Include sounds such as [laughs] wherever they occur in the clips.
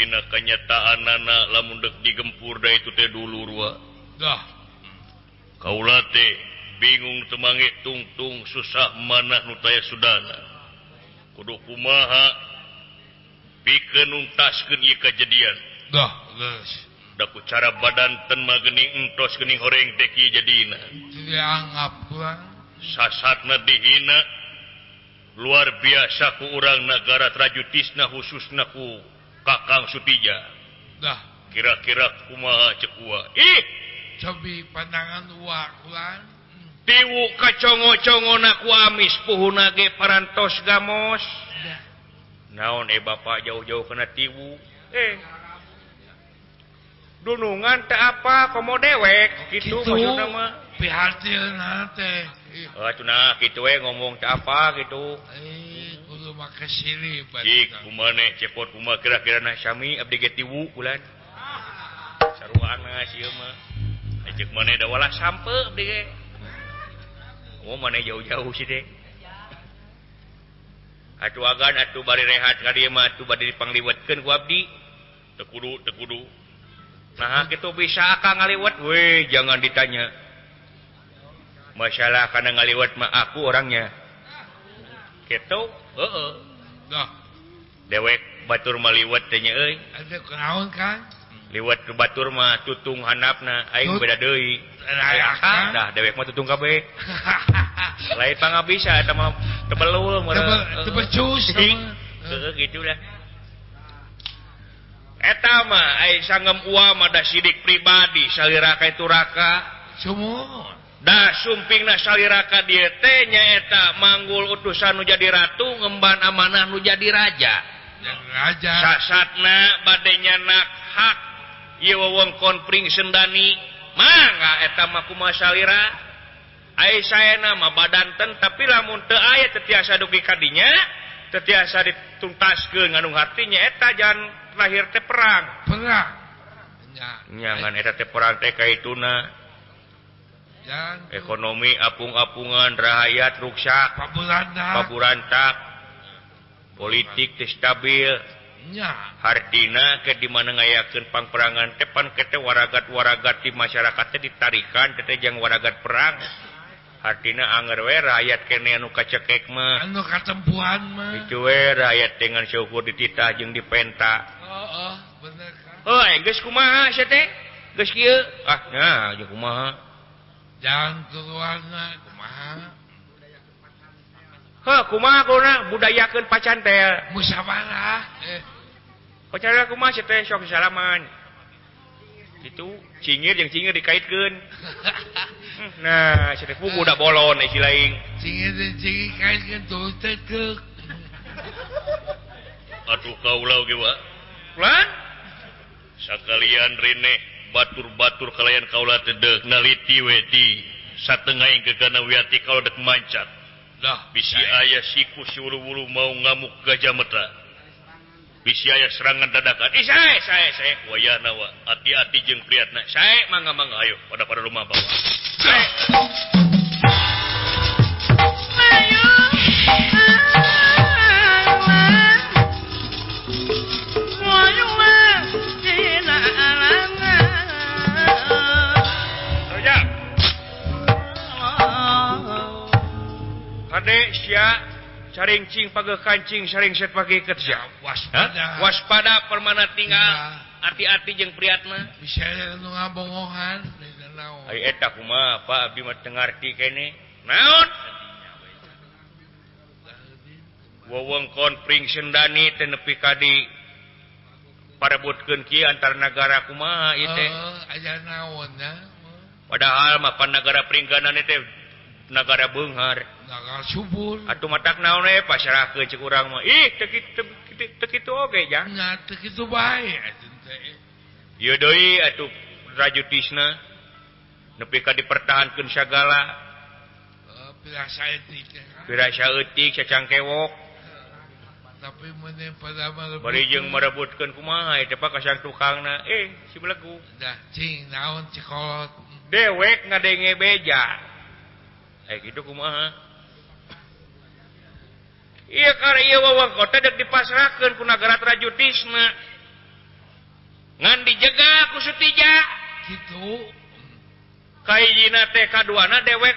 Tina kenyataan nana lamundek digempurda itu teh dulu ruadah Kaula teh bingung temangi tungtung susah mana nutaya Sudana? Kudu kumaha pikeun pikenung tasken kejadian. Dah ku cara badan ten magening entos geuning horeng teh kieu jadina. Dianggap sasatna dihina. Luar biasa ku urang nagara trajutisna khususnaku Kakang Sutija. Dah, kira-kira kumaha kuma cekua ih! Cobi pandangan walan tiwu kacongo-congo ku amis puhuna ge parantos gamos. Dah. naon eh bapak jauh-jauh kena tiwu? Eh. Dunungan teh apa? Komo dewek. Oh, kitu maksudna mah. Pihatil teh. oh, nah kitu we eh, ngomong teh apa gitu. Eh. kesini maneh cepot rumah kira-kira Syami Abdiwu da manehwala sampe oh maneh jauh-jauh sih deh atuh agan atuh bari rehat ka dieu mah. Atuh bari dipangliwetkeun ku abdi. Teu kudu teu kudu nah kitu bisa akang ngaliwet? Weh, jangan ditanya. Masalah kana ngaliwet mah aku orangnya. Kitu? heeh. Dah, dewek Batur maliwatnya liwat ke Baturmah tutung hanapna Aing beda Dei dah dewek mah tutung kabeh. [laughs] Lain pang bisa sama tebelul gitu Eta etama ai sanggem uama ada sidik pribadi saliraka itu raka. Semua Da sumping nasaliraka diete nyaeta manggul utusan nu jadi ratu ngemban amanah nu jadi raja. raja. Sasatna badenya nak hak ieu wewengkon pring sendani mangga eta mah kumaha salira Ai saya mah badanten tapi lamun teu aya tetiasa dugi kadinya tetiasa dituntaskeun nganu hatinya eta jangan lahir teh perang. Perang. Nyangan eta teh perang teh kaituna. ekonomi apung-apungan rakyat ruksak paburantak. Politik stabil. Hardina ke dimana ngayakeun pangperangan depan kete waragat waragat di masyarakatnya ditarikan ketejang waragat perang. Hardina Anggerwe rakyat kene anu kacekekmah rakyat dengan syukur dititah jeung dipenta oh, oh, ah, nah, kumaha? jangan kuna budayakeun pacan musyawarah. Eh. Masih sok salaman. Itu cingir jeung cingir dikaitkeun. [laughs] nah si Tepu udah bolon eh si lain cingir dan cingir kaitkan tuh tetek aduh kau lau gewa lan? Sakalian rene batur-batur kalayan kaula teh deuk naliti we satengah yang gegana wiati kalau dek mancat. Dah bisi aya siku siwulu-wulu mau ngamuk gajah metra bisi aya serangan dadakan. Ih sae sae sae. Wayana wa hati-hati jeung priatna. Sae mangga-mangga. Ayo pada pada rumah bawa sae. Ade saringcing page kancing saring set pakai ke waspada. Waspada permana tinggal. Hati-hati jeung priatna. Bisa ngabongohan. Ay eta kumaha Pak Abdi mah teu ngarti kene. Naon? Wewengkon pring sendani teu nepi ka di parebutkeun kieu antar nagara kumaha ieu teh. Uh, aya naon padahal mah panagara pringganan teh negara Benghar. Subur. Atuh matak naon eh, pasrah ke kurang yodoi eh. atuh raju Tisna nepi ka dipertahankan segala eh, cacang kewok tapi barijeng merebutkan kuma tepak kasang tukang eh si belegu dah cing naon cikolot. Dewek ngadenge beja. Eh, gitu iya karya wawang kota dek dipasrahkan punagara rajutisme ngan dijaga ku sutija gitu. Kaijina teh kaduana dewek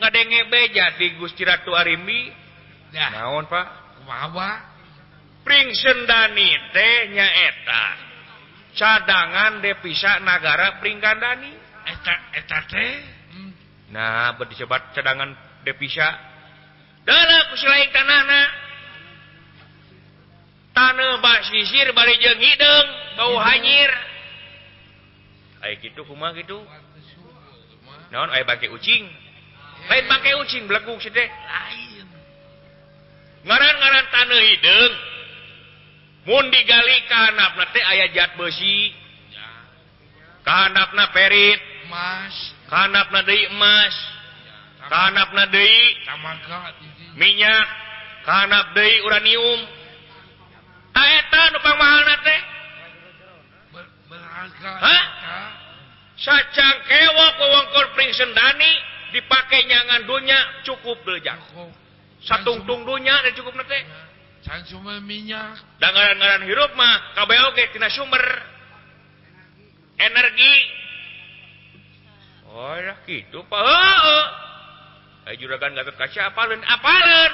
ngadenge beja di Gusti Ratu Arimbi. Dah. Naon pak? Kumaha pring sendani teh nyaeta. Cadangan devisa nagara pringkandani eta eta teh. Nah berdisebat cadangan devisa. Tanah tanah basisir bari jeng hidung bau hanyir. Ayo gitu kuma gitu. Naon ayo pakai ucing. Lain pakai ucing beleguk sih teh. Lain. Ngaran-ngaran tanah hidung. Mun digali kanapna teh aya jat besi. Kanapna perit. Mas. kanap na emas. Kanap na minyak. Kanap uranium. Sacang kewok wewengkol pring sendani dipakai nyangan dunya cukup bejak satungtung dunya dan cukup nete cuma minyak. Dan ngaran-ngaran hirup mah kabeh oge tina sumber. Energi. Oh, gitu juragan apalun, apalun.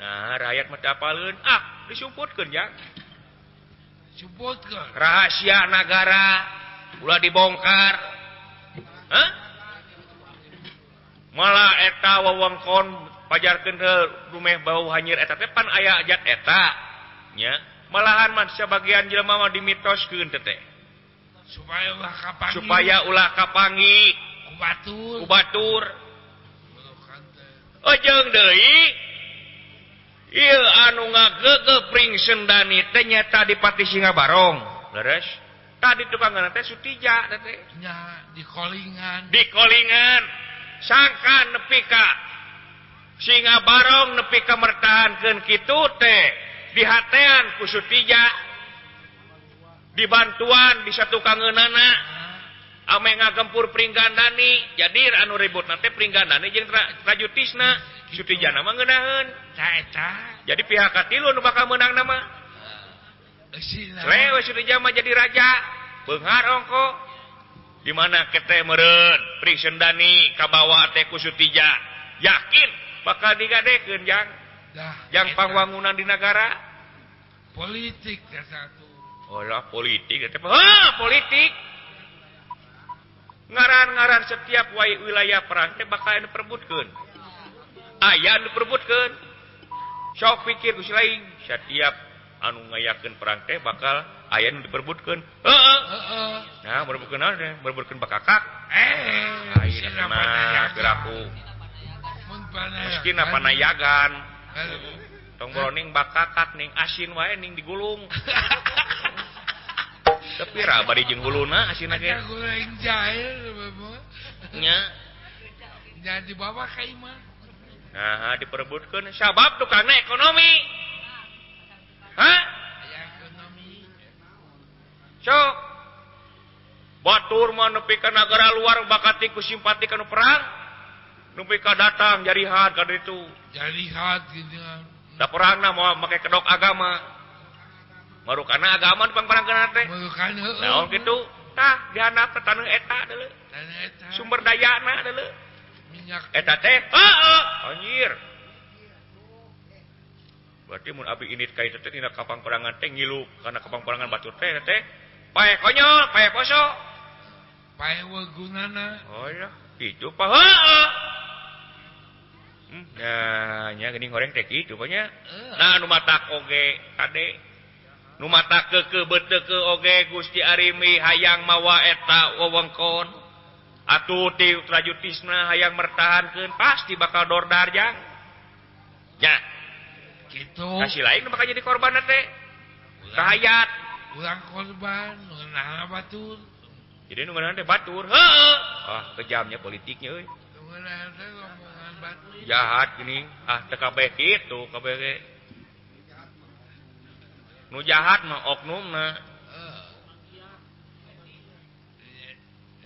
nah rakyat mah apaleun. ah disumputkeun ya Suputkan. rahasia negara ulah dibongkar Hah? malah eta wewengkon pajarkeun ke rumeh bau hanyir eta tepan aya ajat eta nya malahan mah sebagian dimitoskeun teh teteh supaya ulah kapangi. Supaya ulah kapangi. Kubatur. Kubatur. Ojeng deui. Ieu anu ngageugeug pringseun dani teh nyata di Pati Singabarong leres. Tadi tukang teh sutija teh nya di kolingan. Di kolingan. Sangka nepi ka singa barong nepi ka mertahankeun kitu teh. Di hatean ku sutija. dibantuan bisa tukangana ame ngagempur peringgan Dani jadi anu ribut nanti peringgan Dani Raju Tisna Sutiana mengenahan jadi pihak Katilun bakal menang nama. Lewe Sutijama jadi raja. Pengarong kok di mana kete meren prison Dani kabawa teku Sutija yakin bakal digadekeun jang? Jang pangwangunan di negara politik dasar olah politik oh, politik? Ngaran-ngaran setiap wa wilayah bakal bakalan diperbutkan ayaah diperbutkan sok pikir ku lain setiap anu ngayakeun perang teh bakal aya anu diperebutkeun. Heeh. Heeh. nah merebutkan teh merebutkeun bakakak. Eh ayeuna geraku meski panayagan. Nayagan tong broning bakakak ning asin wae ning digulung. [laughs] tapi rabari jeung huluna asina ge goreng jahil nya. Jadi dibawa ka imah nah diperebutkeun. Sabab tukangna ekonomi. Hah? Sok batur mah nepi ka negara luar bakati ku simpati kana perang. Nepi ka datang jarihan ka itu hat gitu. Da perangna mau make kedok agama. baru karena agama nah, gitu ke taneuh eta, sumber daya eh, eh, anjir. Berarti mun abi ini kait teh dina kapang perangan teh ngilu karena kapang perangan batur teh teh. Pae konyol pae poso. Pae wagunana oh iya. Itu pa heeh hmm, nah nya geuning horeng teh kitu pokonya nah nu matak oge kade mata ke beteke oge Gusti Arimi hayang mawa eta wewengkon. Atuh ti trajutisna hayang mertahankeun pasti bakal dor darjang. Ya. Gitu. Kasih lain bakal jadi korban teh kahayat ulang korban ngeunah batur. Jadi nu teh batur heeh ah kejamnya politiknya euy. Jahat gini. Ah teu kabeh kitu kabeh nu jahat mah oknumna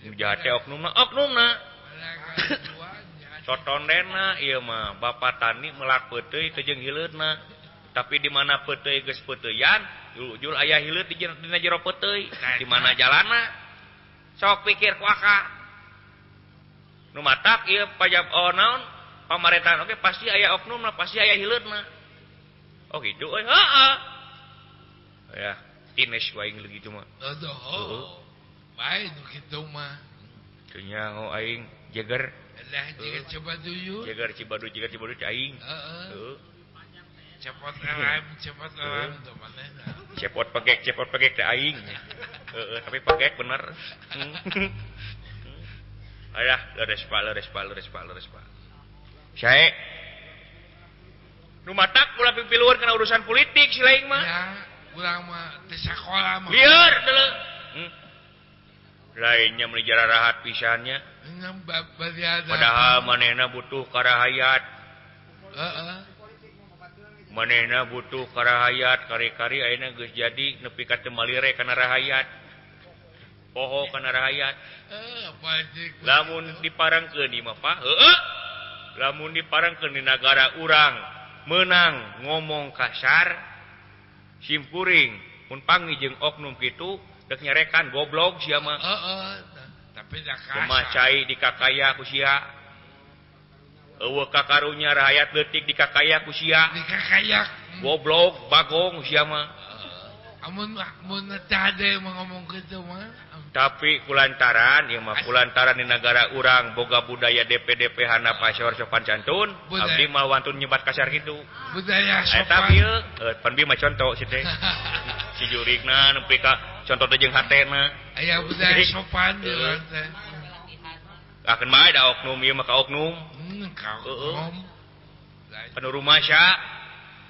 nu jahat teh oknumna oknumna cotondena ieu mah bapak tani melak peuteuy teu jeung hileutna tapi di mana peuteuy geus peuteuyan jul aya hileut di dina jero peuteuy. Di mana jalana sok pikir kuaka. Nu matak ieu pajab oh naon? Pamarétahan oge okay, pasti aya oknumna pasti aya hileutna oh gitu euy heeh. ya Ines waing lagi cuma. Oh, main gitu mah. Kenya oh aing jeger lah jeger uh, coba dulu jeger cibadu jeger cibadu aing. Heeh. Uh, uh. cepot alam cepot alam tuh mana cepot pegek cepot pegek teh aing. Heeh tapi pegek bener. Hmm. [laughs] Ayah leres pak leres pak leres pak leres pak. Saya Numatak ulah pipiluan kena urusan politik si lain mah. Ya. Hmm. lainnya menjara rahat pisannya. Padahal manena butuh karahayat. Heeh. manena butuh karahayat. Kari-kari ayeuna geus jadi nepi ka teu temalire kana rahayat. Poho kana rahayat. Uh, lamun diparangkeun di mah lamun diparangkeun di negara urang menang ngomong kasar simkuring punpangi jeung oknum gitu nyarekan goblok si mah. Oh, tapi di kakaya kusia kakarunya rakyat detik di kakaya kusia kakaya. Goblok Bagong siama uh, ngomong tapi kulantaran yang mah kulantaran di negara urang boga budaya DPDP Hana Pasor sopan santun abdi mah wantun nyebat kasar gitu budaya eh, sopan. eta eh, pan mah contoh si teh. [laughs] Si jurigna nepi ka contoh teh jeung hatena aya budaya sopan eh, di teh. akan mah ada oknum ieu mah ka oknum. Hmm, ka eh, oknum. Penuh rumah sya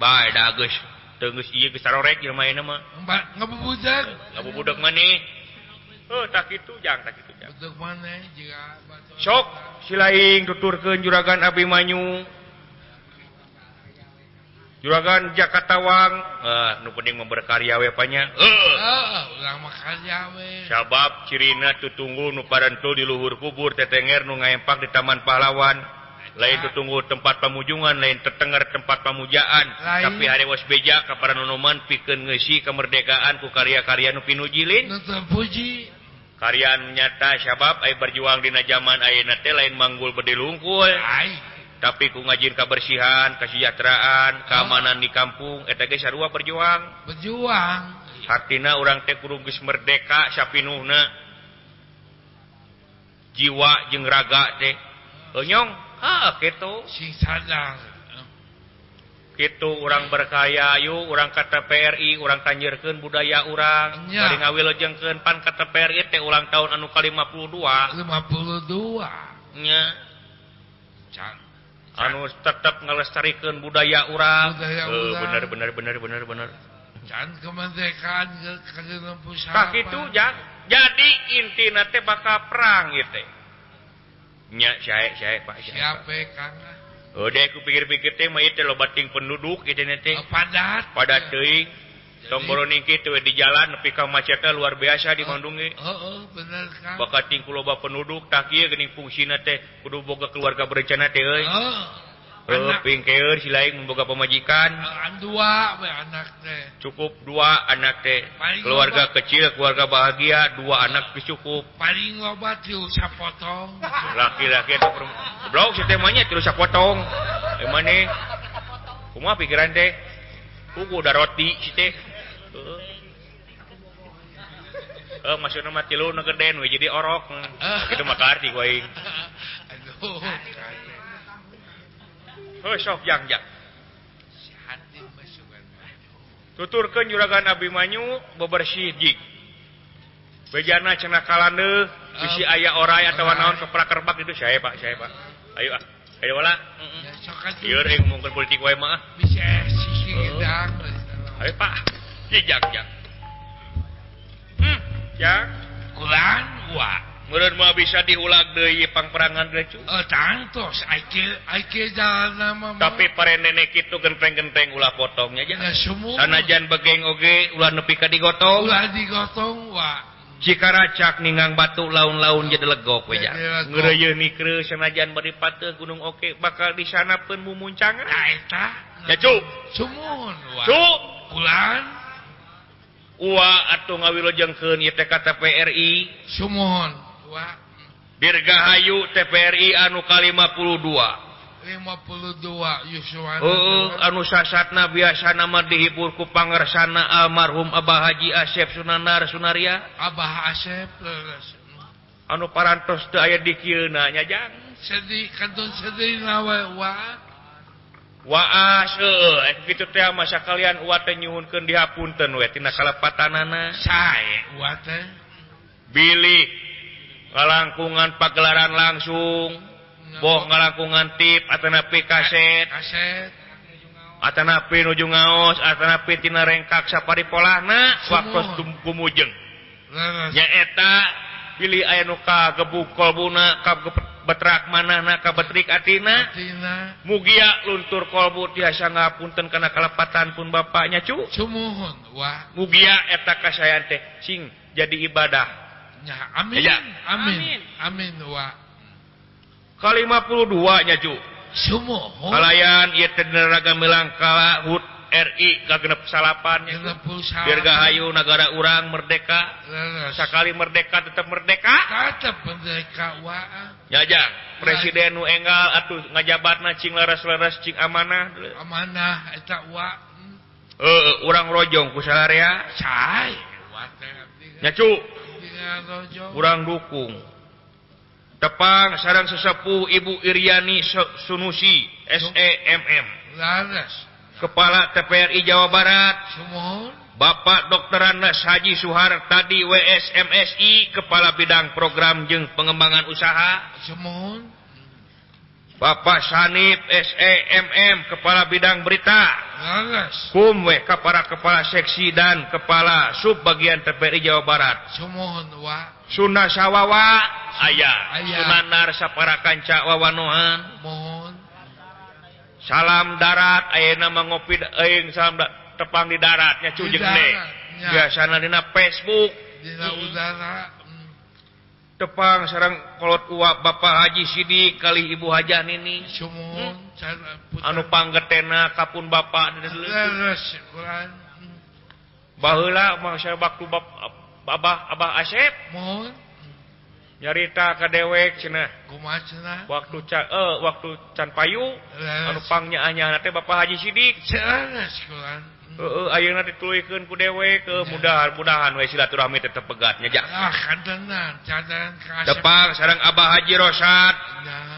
bae da geus teu geus ieu geus sarorek jelema mah ngabubudak. Ngabubudak maneh Oh, tak itu jangan tak itu jangan. Untuk mana juga Sok silaing tuturkeun juragan Abimanyu. Juragan Jakatawang eh, nu penting memberkarya we panya. Heeh. Uh. Ah, Ulang makarya we. Sabab cirina tutunggu nu parantul di luhur kubur tetenger nu ngaempak di Taman Pahlawan. Lain tutunggu tempat pamujungan, lain tetenger tempat pamujaan. Lain. Tapi hari was beja kaparan nunuman pikeun ngeusi kemerdekaan ku karya-karya nu pinujilin lin. puji. karyan nyata syabab ay berjuang dina zaman ayeuna teh lain manggul bede lungkul. Tapi ku ngajin kabersihan kesejahteraan oh. keamanan di kampung eta ge sarua berjuang. Berjuang. Hartina urang teh kudu geus merdeka sapinuhna. Jiwa jeung raga teh. Enyong ha kitu sing sadar. itu orang urang orang KTPRI orang Tanjirken budaya orang ngawilken pan KTPRI teh ulang tahun anu ka-52 52nya anu tetap ngelestarikan budaya orang oh, bener-bener bener-bener bener kemerdekaan itu jadi inti teh bakal perang gitu nya saya saya Pak siapa, siapa? Oh, aku pikir-pikir teh lobating penduduk padat. Pada somboroning di jalan nepi ka macetna luar biasa di Bandungi eh. bakating loba penduduk tak kieu geuning fungsina teh. Kudu boga keluarga berencana teh eh. membuka pemajikan eh, dua anak cukup dua anak teh. Keluarga obat. kecil keluarga bahagia dua anak cukup. Paling obat potong laki-laki blog temanya terus potong kumaha pikiran teh. Udah roti teh. Eh, eh, uh, masuk nama tilu negeden we jadi orok. Uh, itu maka arti gue [laughs] aduh hesok yangya tuturkan juragan Abimanyu Manyu bebersyidik bejana cenakalae bisi um, ayah orai atau naon keprak kerbak itu saya pak saya pak ayo ah ayo wala iya yang mungkin politik wae mah bisa ayo pak Jijak jak hmm jak kulan wa mah bisa diulang deui pangperangan uh, eh, tantos, I kill, I kill dalam, tapi pare nenek itu genteng-genteng ulah potongnya jangan semua sanajan begeng oge ulah nepi ka digotong. Ulah digotong wa. Jika racak ningang batu laun-laun jadi legok we ngereyeuni keur sanajan bari pateuh gunung oke bakal di sana pun mumuncangan. Nah eta. Ya cu. Sumun wa. Cu. Kulan. Ua atau ngawilojengkeun ieu KTPRI sumun. Dirgahayu TPRI anu ka52 52 anu sasatna biasa nama dihibur ku Pangersana almarhum Abah Haji Asep Sunanar Sunaria. Abah Asep anu parantos teu aya di kieu na nya jang? Sedih kantun sedih nawe wa waas eh kitu teh mah sakalian uat teh nyuhunkeun dihapunten we tina kalepatanana sae uwa teh. Bilih. kalangkungan pagelaran langsung. Boh ngalangkungan tip atanapi kaset. Kaset. Atanapi nuju ngaos atanapi tina rengkak sapari polahna waktu kumujeng. Nyaeta pilih aya nu kagebuk kolbuna betrak manahna kabetrik atina. Mugia luntur kolbu tiasa ngapunten kana kalepatan pun bapaknya cu. Sumuhun wah. Mugia eta kasayan teh cing jadi ibadah. nya amin ya, amin amin. wa. Kalima puluh dua nyaju semua oh. kalayan ieu teh neraka melangkala hut RI ka genep salapan Dirgahayu negara urang merdeka. Sekali merdeka tetap merdeka. Tetap merdeka wa. Nyajang presiden nu enggal atuh ngajabatna cing laras-laras cing amanah. Amanah eta wa. Hmm. Heeh urang rojong ku salarea cai nyacu kurang dukung. Tepang sarang sesepuh Ibu Iriani Sunusi SEMM Kepala TPRI Jawa Barat. Bapak Dr. Andes Haji Suhar tadi WSMSI Kepala Bidang Program Jeng Pengembangan Usaha. sumuhun Bapak Sanib SEMM kepala bidang berita. Kumwe kepala kepala seksi dan kepala subbagian TPRI Jawa Barat. Sumuhun wa Sunda Sawawa. Ayah Sunanar Sapara kanca wawanohan salam darat Ayeuna ngopi aing salam tepang di daratnya cujeng deh. Biasana dina Facebook. Dina udara. tepang sarangkolot uap Bapak Haji Sidi kali Ibu Haja ini hmm? anu panggetena Kapun Bapak. Bahlah manusia waktu Abah Abah Asep. Mohon. nyarita ke dewek Cina waktu ca, eh, waktu Can payu. Anu payupangnya hanya Bapak Haji Sidik. Uh, Ayeuna dituluykeun ku dewe ke mudah-mudahan we silaturahmi tetap pegatnya ja. Ah, kantenan, cantenan kasep. Sareng Abah Haji Rosat. Nah.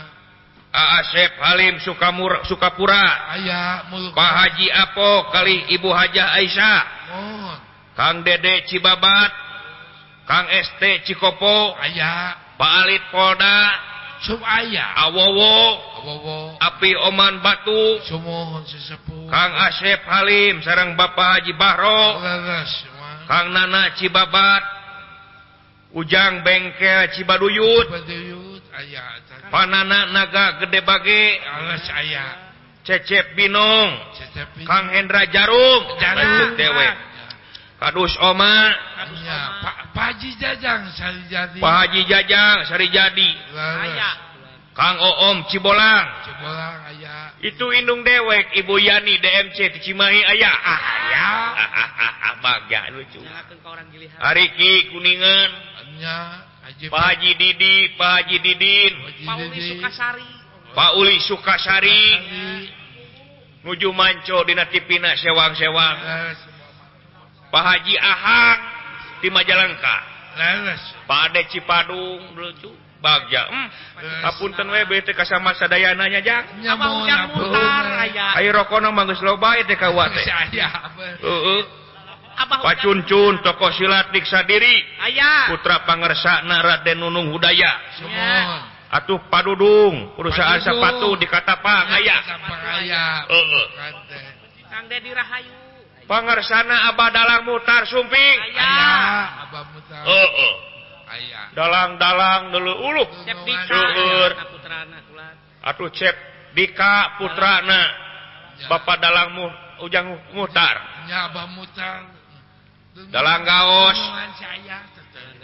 Asep Halim Sukamur Sukapura. Aya muluk. Pak Haji Apo kali Ibu Hajah Aisyah. mohon Kang Dede Cibabat. Kang ST Cikopo. Aya. Pak Alit Polda. Sum aya. Awowo. api Oman Batu. Kang Asep Halim sarang Bapak Haji Bahro. Kang Nana Cibabat. Ujang Bengkel Cibaduyut. Panana Naga Gede Bage. Cecep Binong. Kang Hendra Jarum. Dewek Kadus Oma. Pak Haji Jajang Sari Jadi. Pak Haji Jajang Sari Jadi. Lala. Kang Oom Cibolang. Cibolang aya. Itu indung dewek Ibu Yani DMC di Cimahi aya. Ah aya. Ah, ah, ah, Bagya lucu. Ari Ki Kuningan. Nya. Pak Haji Didi, Pak Haji Didin. Pak Uli Sukasari. Pak Uli Sukasari. Nuju manco dina tipina sewang-sewang. Pak Haji Ahang di Majalengka. Pak Ade Cipadung lucu. Bagja, hmm. eh, hampunteun weh teh kasama sadayana nya, Jang. Enya, Mun. Haye rokonana mah geus loba teh ka uate. [laughs] Heeh. Abah Pacuncun toko silat diksa diri. Aya. Putra pangersana Raden Nunung Hudaya. Sumuhun. Atuh padudung perusahaan sepatu dikata Pak Aya. Aya. Heeh. Kangde Dirahayu. Pangersana Abah Dalang Mutar Sumping. Aya. Abah Mutar. Heeh. dalang-dalang dulu. Uluk luhur atuh cep dika putrana. Bapak dalangmu ujang mutar. Dalang gaos.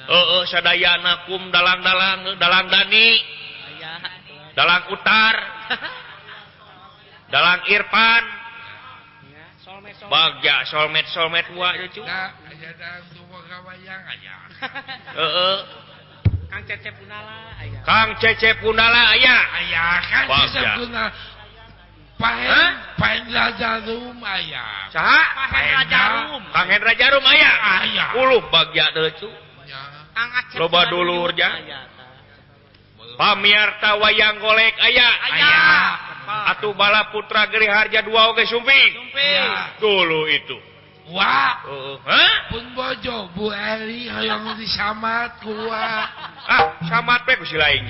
Eh sadayana kum dalang-dalang dalang dani. Dalang utar. [laughs] Dalang irfan bagja solmet solmet wa cucu [laughs] Da Kang Cecep Unala aya. Kang Cecep Gundala aya Aya kan Bagja. bisa Pahen Pahen Raja Rum aya saha Pahen Hendra Jarum. Kang Hendra Jarum aya Aya. uluh bagja teh cu Nya Kang Acep. Loba dulur, ja. Pamiarta wayang golek aya Aya. atuh bala putra Geri Harja 2 oge sumping Sumping. Ya. dulu itu Wah pun bojo Bu Eli hoyong di Samat. Ah, Samat bae ku si lain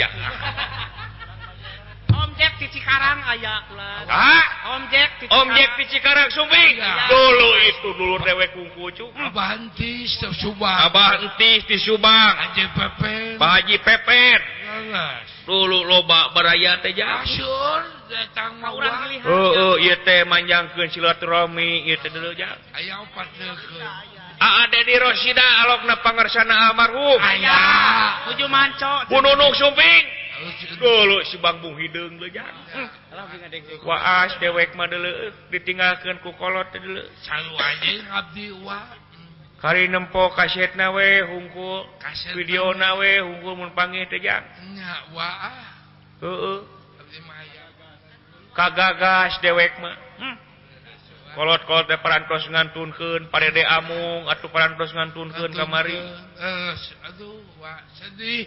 Om Jack di Cikarang aya kula. Ah, omjek di Cikarang. Jack di Cikarang Sumbing. Dulu itu dulu dewek kungkucu. Ah, Abah entis di Subang. Abah entis di Subang. Haji Pepen. Pak Haji Pepen. Dulu loba baraya teh ja. Asyur. Oh, manjangkan silaturahmi di Rosida alokna pangersana almarhum. Pununuk suping dulu sibangbung hidung waas dewek mah ditinggalkan ku kolot dulu hari nempo kasetna nawe hungkul. Video nawe hungkul mun panggil tejang waah kagagas dewek mah. Hmm. Kolot-kolot teh parantos ngantunkeun parede amung atuh parantos ngantunkeun kamari. Eh, eh aduh wah sedih.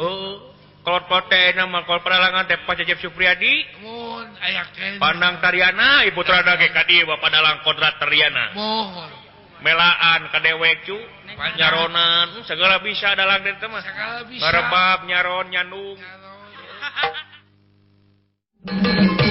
Oh kolot kote mah kolot peralangan teh Pacajep Supriyadi. Mun aya Pandang Tariana ibu Trada ge ka dieu bapak dalang kodrat Tariana. Mohon. Melaan ka dewek cu. Nyaronan hmm, segala bisa dalang teh mah. Segala bisa. Nyaron nyandung. Thank [laughs] you.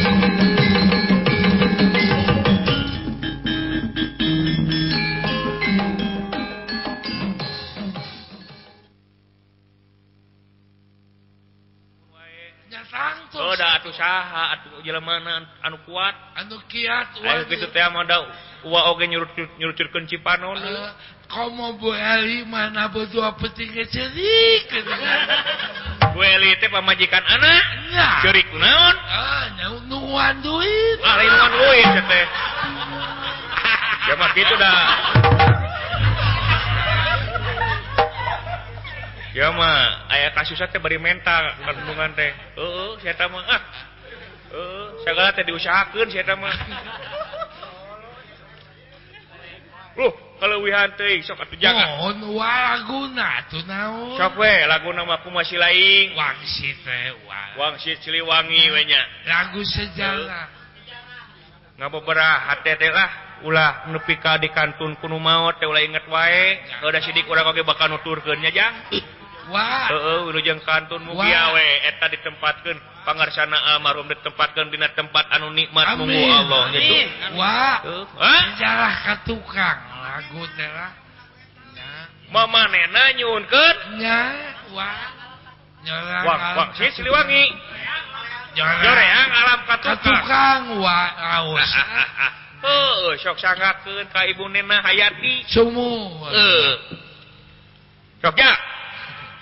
usaha jelemaan anu kuat. Anu kiat nyurucurkan Cipanon kamu Bu Eli mana berdua penting cerik [laughs] Bu Eli teh pamajikan anak cerik naon? Ah nunguan duit. Ah nunguan duit teh. [laughs] Ya mah gitu dah. Yama aya kasusnya bari mental kandungan teh uh, saya mah ah. uh, segala teh diusahakan saya mah Loh, kalau wihan teh sok atuh jaga. Mohon wa atuh tuh naon. Sok we laguna mah kumaha lain. Wangsi teh wa. Wangsit Ciliwangi we nya. Lagu sejarah. Ngaboberaha hate teh lah ulah nepi ka di kantun kuno maot teh ulah inget wae udah sidik urang oge bakal nuturkeun nya jang Wahjeng kantun muwe eta ditempatkeun pangarsana almarhum ditempatkeun dina tempat anu nikmat Munggu Allah Wahjarah ka tukang lagu Mama nena nyun Siliwangi. Joreang alam katukang wa raus. [laughs] Heeh, sok sangakeun ka ibu nena Hayati. Sumuh. Heeh. Sok ya.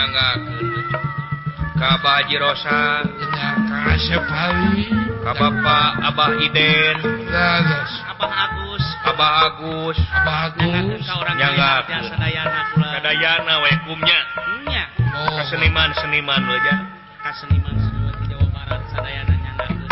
nyagaken Kajirosa Ka Bapak Abah Iden. Abah Agus. Abah Agus. Abah Agus. Dayana wekumnya oh. seniman seniman aja seniman Jawa Barat Sadayana nyagaken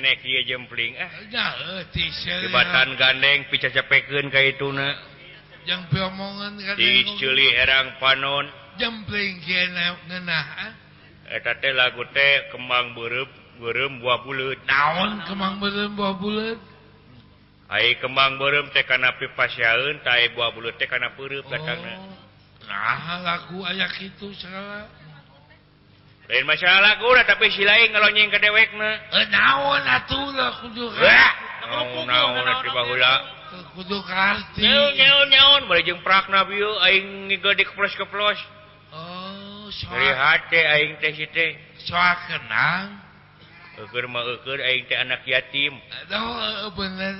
kenek dia jempling ah. Jebatan gandeng pica cepekeun ka itu na. Yang piomongan diculi herang panon. Jempling kena ngenah ah. Eta teh lagu teh kembang berep beureum buah buleut naon kembang beureum buah buleut ai kembang berem teh kana pipa syaeun tai buah bulut teh kana peureub oh. datangna. Oh. nah lagu aya itu salah lain masalah kurang tapi si lain ngalonyeng ke dewek mah. Eh, naon atuh lah kudu eh, naon eh, di baheula kudu karti nyaon nyaon nyaon bari jeung prakna bieu aing ngigede keplos-keplos oh soal dari hate aing teh si teh. soal kenang. Eukeur mah eukeur aing teh anak yatim. Aduh bener.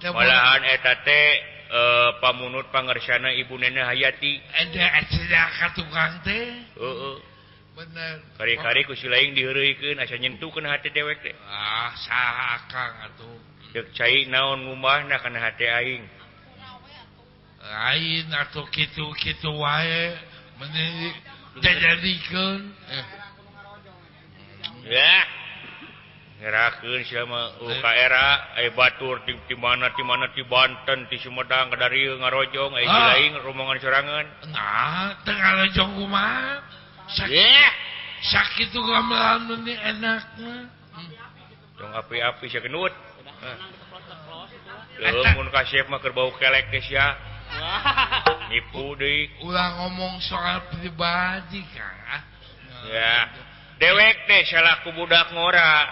Teh malahan eta teh Uh, pamunut pangersana ibu nenek hayati. Ada tukang teh. Uh, uh. kari-kari ku lain dihurikan asa nyentuhkan hati dewek deh ah akang atuh. Dek cai naon ngumahna kana hati aing. Lain atuh kitu-kitu wae meni dijadikeun eh. ya. Ngerakeun oh, eh. ka era ai batur di, di mana di mana di Banten di Sumedang kadarieu ngarojong ai ah. lain rombongan sorangan. Nah teu ngarojong kumaha? sakit eh? sakit tuh gamelan nanti enaknya hmm. dong api-api sih kenut Lemun kasih mah kerbau kelek teh sia. Nipu deui. Ulah ngomong soal pribadi, Kang. Ah. Ya. Dewek teh salaku budak ngora.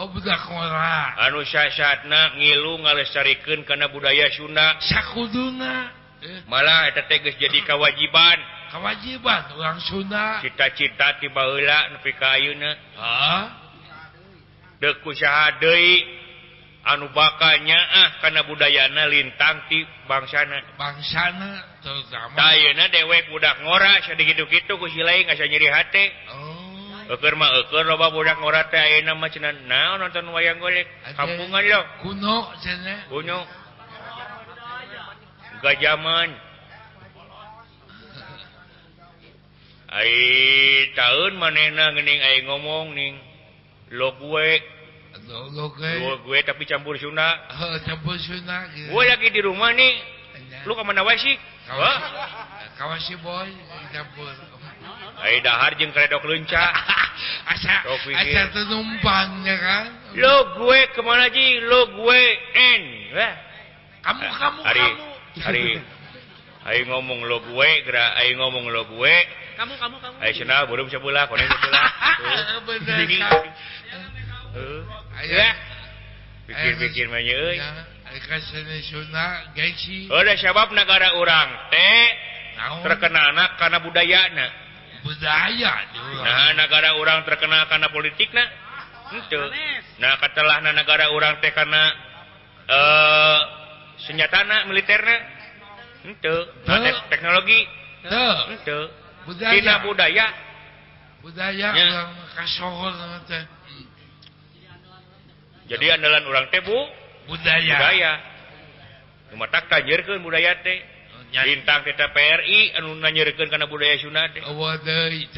Oh budak ngora. Anu syasatna ngilu ngalestarikeun kana budaya Sunda. Sakuduna. Eh. Malah eta teh geus jadi kawajiban. kewajiban orang Sunda. Cita-cita tibalak nepi kayuna deku deui anu bakal ah karena budayana lintang ti bangsana. Bangsana terutama dewek budak ngora sedikit-gitu ku silai nggak nyeri hati oh. Eker mah eker loba budak ngora teh ayeuna mah cenah naon nonton wayang golek. Kampungan lo. Kuno cenah. Kuno. Gajaman tahun ngomong ning lo gue gue tapi campur Suna oh, campur gue lagi di rumah nih lu ke mana sih Kawasi boy campur ai dahar jeung kredok lunca. [laughs] asa asa penumpangnya kan. Lo gue kemana ji? Lo gue en. Wah. Kamu kamu hari, kamu. Hari Ayo ngomong lo gue, gerak ayo ngomong lo gue. Kamu kamu kamu. [laughs] Eh. Ayo eh. sana, bodoh bisa pula, konen bisa pula. Bener. Ayo. Pikir-pikir banyak euy. Eh. Sunda, gengsi. Udah oh, sabab negara orang teh terkenal anak karena budaya na. Budaya. Nah negara orang terkenal karena politik na. Itu. Nah katalah negara orang teh karena eh senjata na militer na. teknologi. Budaya. Budaya. Budaya jadi andalan orang tebu budaya. Budaya. Rumah tak tajirkan budaya teh. Bintang kita PRI anu nanyirkan karena budaya Sunda teh.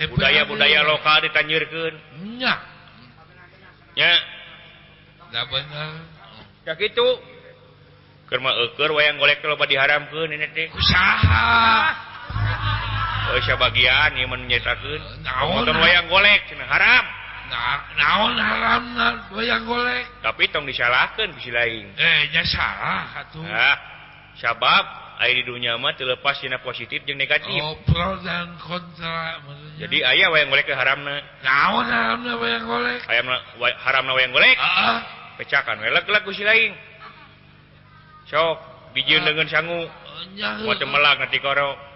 Budaya budaya lokal ditanyerkan. Nya. Nya. ya. Benar ya gitu yang golek loba diharamkan usaha. Bagian yang menyatakan nonton wayang golek cina eh, haram. Naon haram wayang golek? Tapi tong disalahkan bisi lain. Eh nya salah atuh. Nah, sabab air di dunia mah terlepas cina positif jeung negatif. Oh, pro dan kontra maksudnya. jadi ayah wayang golek ke haramna naon haramna wayang golek? Ayam haramna wayang golek. Heeh. Uh -uh. pecakan welek-lek si lain. sok biji dengan sanggu cemelak nanti koro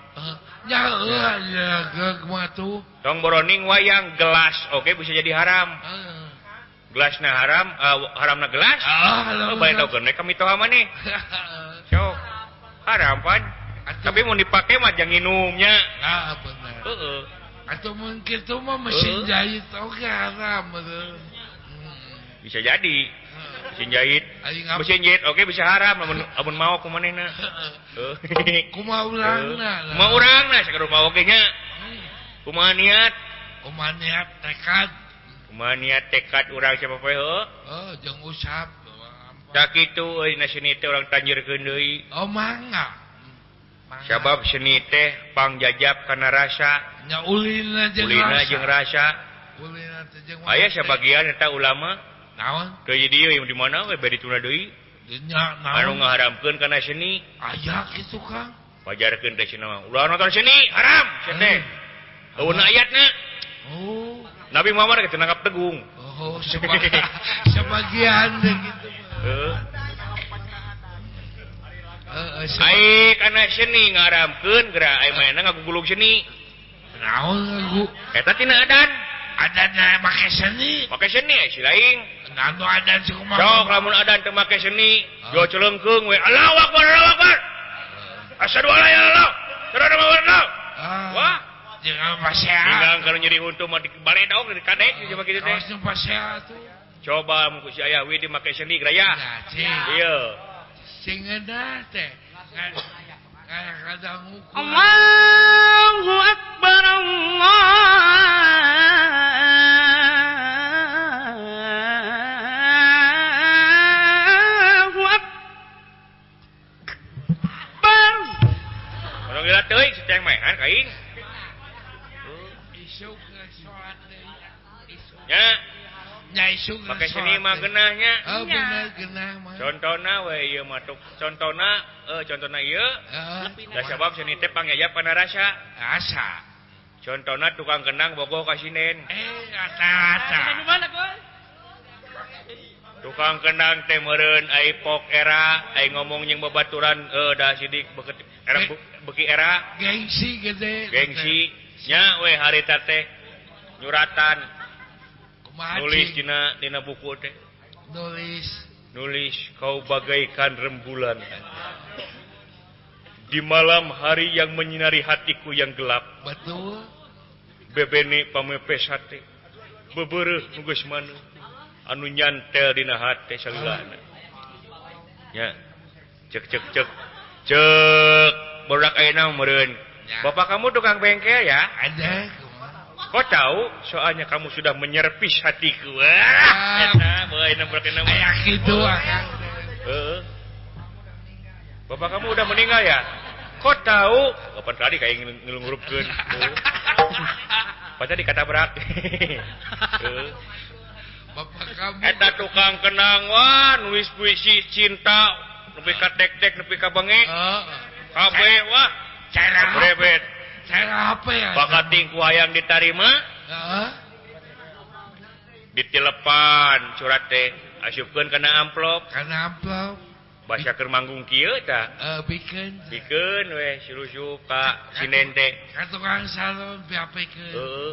tong boroning wayang gelas. Oke bisa jadi haram. Heeh. gelasna haram ah, uh, haram na gelas? Ah, oh, tau gene kami tau ama nih? [laughs] Sok haram pan. Tapi mau dipake mah jangan minumnya. Nah bener. heeh. -uh. atau mungkin tuh mah mesin jahit oke haram betul. bisa jadi. Mesin jahit. Mesin jahit oke bisa haram. Namun abun mau ku mana nak? [laughs] Eh. Kumaha urangna kuma urang nah sekarang mau eh. oke nya. Eh. Kumaha niat. Kumaha niat tekad. Kumaha niat tekad urang siapa poe oh jeng usap tak itu na seni teh orang tanjir deui. Oh mangga. Sabab seni teh pang jajab karena rasa. Nya ulina jeung rasa. ulina jeung rasa ayah sebagian eta ulama di mana? Ngaharamkan karena seni aya suka. Wajarkan nonton seni haram. Oh. ayatna oh. Nabi Muhammad kita nangkap tegung. Oh, sebagian [laughs] gitu baik kana seni ngaramkan gerak. Main ngagulung seni naon eta tina adan. adanya pakai seni pakai seni eh, si lain Ngantu adan si kumaha. Sok lamun adan teu make seni, oh. jo celengkeung we. Allahu Akbar, Allahu Akbar. Asyhadu alla ilaha illallah. Terus nama warna. Ah. Wah. Jangan pasea. Tinggal kalau nyeri untung mah dibalik dong di kadek cuma gitu teh. Terus pasea tuh. Coba mun ku si aya we dimake seni graya. Iya. Sing ada teh. Kadang-kadang Allahu Akbar Allah teuing si teh maehan kaing. Isuk Ya. Nya isuk pakai seni mah genahnya. Oh bener genah mah. Contona we ieu mah tuk contona eh contona ieu. Da sabab seni teh pangyaya panarasa. Asa. Contona tukang kenang bogoh ka sinen. Eh asa asa. tukang kenang teh meren pok era ay ngomong yang bebaturan eh dah sidik beket era bu, beki era. Gengsi gede. Gengsi nya we harita teh nyuratan. Kumaji. nulis dina dina buku teh. Nulis. Nulis kau bagaikan rembulan. Di malam hari yang menyinari hatiku yang gelap betul. bebene pamepes hati bebereh nunggus manuh anu nyantel di cek cek cek. Cek. Berak ayeuna meureun. Bapak kamu tukang bengkel ya? Ada. Kok tahu? Soalnya kamu sudah menyerpis hatiku. Wah enak enak berak enang gitu uh. Ah. Bapak kamu udah meninggal ya? Kok tahu? Kapan tadi kayak ngelungurupkan Pacar [laughs] Pas tadi kata berak. [laughs] Eta eh, tukang kenangan nulis puisi cinta lebih ka dek dek lebih ka bengi. Ah. Kabeh wah? cara brebet cara apa ya? Bakat tingku hayang ditarima ah, ah. ditilepan surat teh asupkeun kana amplop. Kana amplop. Bahasa ker manggung kieu tah. Eh, uh, bikin bikin we sirusup ka sinente kan tukang salon piapekeun heeh.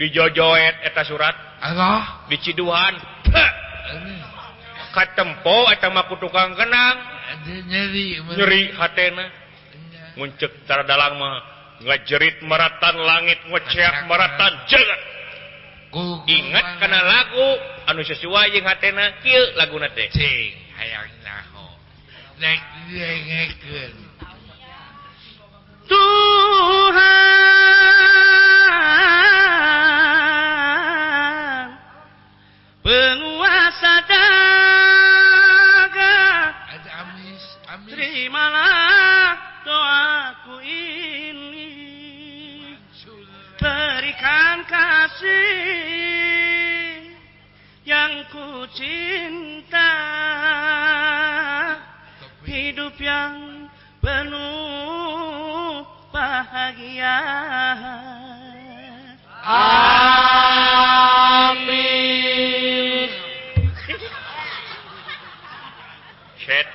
dijojoet eta surat. Allah. Diciduhan. Katempo eta maku tukang kenang nyeri nyeri hatena. Muncek cara dalang mah. Ngajerit maratan langit ngeceak maratan jagat ingat kana lagu anu sesuai jeung hatena kieu laguna teh. Cing hayang naho. Nek dengekeun Tuhan. Terimalah doaku ini. Berikan kasih yang ku cinta. Hidup yang penuh bahagia. Amin.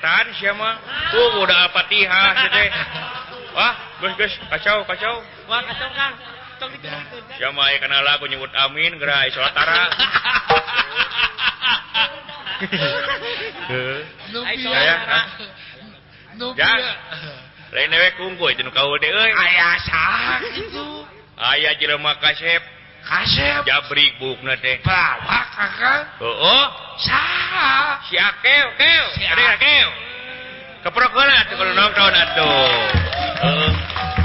setan siapa? Oh, Tuh udah apatihah teh. Wah gus gus kacau kacau. Wah kacau kang. Siapa ya kenal lagu nyebut amin gerai sholatara saya ya lain dewe kungku itu nu kau deh ayah sah ayah jelema kasep. jabrik buk teh. Bawa kakak oh sah si akeu keo si akeo keprokolan tuh kalau nongkrong atuh.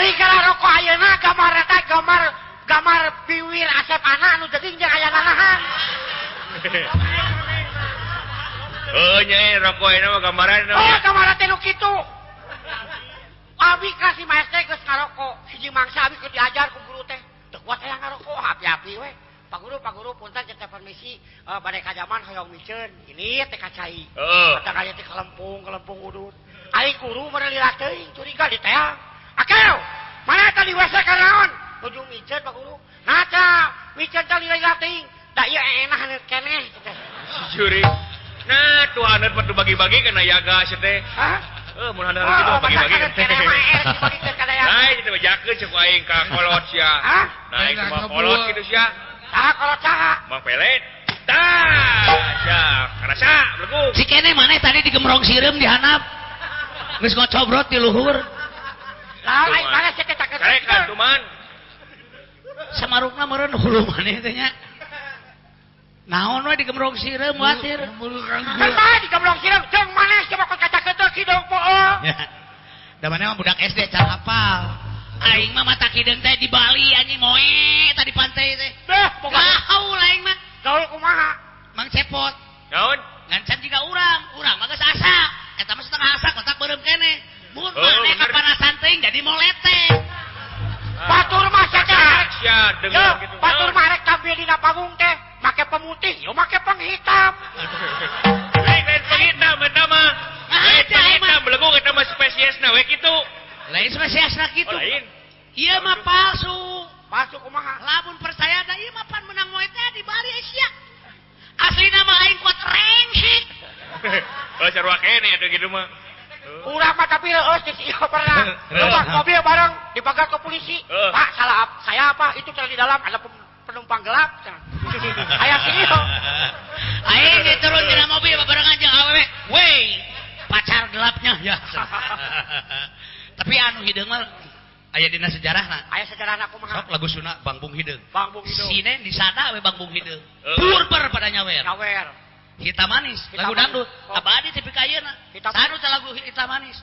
roko ayeuna gambar eta gambar gambar biwir asep anak anu deging jeung aya lalahan. [laughs] Oh nyai eh, rokok ayeuna mah gambaran. Oh gambar teh nu kitu. Abi kasih maestro geus ngaroko. Hiji mangsa abi keur diajar ku guru teh. Teu kuat aya ngaroko, api-api we. Pak guru, Pak guru, punten kita permisi eh, uh, badai kajaman hoyong miceun. Ini teh kacai. Oh. Heeh. Kata kaya teh kelempung, kelempung udut. Ai guru mana lila teuing curiga di teang. mana tadi karenaon Tujuh micet Pak Guru ngaca micet teh lain teuing. Da ieu enah hanet keneh juri nah tuh hanet mah bagi-bagi kana yaga sia teh Eh, mun handal oh, gitu bagi-bagi. Nah, itu jakeun cek aing ka kolot sia. Nah, itu mah kolot kitu sia. Tah kolot saha? Mang pelet. Tah, sia. Karasa, blegung. Si kene maneh tadi digemrong sireum di dihanap. Geus ngocobrot di luhur. Semarukna meureun hulu maneh teh nya. Naon we digemrong sireum watir. Mah digembrong sireum jeung maneh coba kok kaca keuteuh kidung poe. Da maneh mah budak SD can hafal. Aing mah mata kideung teh di Bali anjing moe tadi pantai teh. Duh, boga gaul aing mah. Gaul kumaha? Mang cepot. naon Ngancan juga urang, urang mah geus asa. Eta mah setengah asa kotak beureum kene. Mun Oh, bener. kapanasan teuing jadi molete. Batur mah sia teh. Sia Yo, dengar gitu. batur mah rek tampil dina panggung teh make pemutih, yo make penghitam. [laughs] Lain penghitam eta mah. Lain Ada, penghitam beleku eta mah spesiesna we kitu. Lain spesiesna kitu. Oh, lain. Iya mah palsu. Masuk kumaha. Lamun percaya da ieu mah pan menang moe teh di Bali Asia. Aslina mah aing kuat rengsek. [laughs] Oh, sarua kene atuh gitu mah. Urang mah tapi reus di sieu pernah. Numpak mobil bareng dipagar ke polisi. Pak, salah ap- saya apa? Itu terus di dalam ada penumpang gelap. [laughs] Aya kieu. Aing diturun tina mobil barengan jeung awewe. Wey, pacar gelapnya ya. [laughs] Tapi anu hideung mah aya dina sejarahna. Aya sejarah aku mah. Sok lagu Sunda Bang Bung Hideung. Bang Bung Hideung. Sine di sana we Bang Bung Hideung. Purper pada nyawer. Nyawer. Hitam manis, Hitam lagu manis. dangdut. Oh. Abadi tapi. Hitam Sanu lagu hitam manis.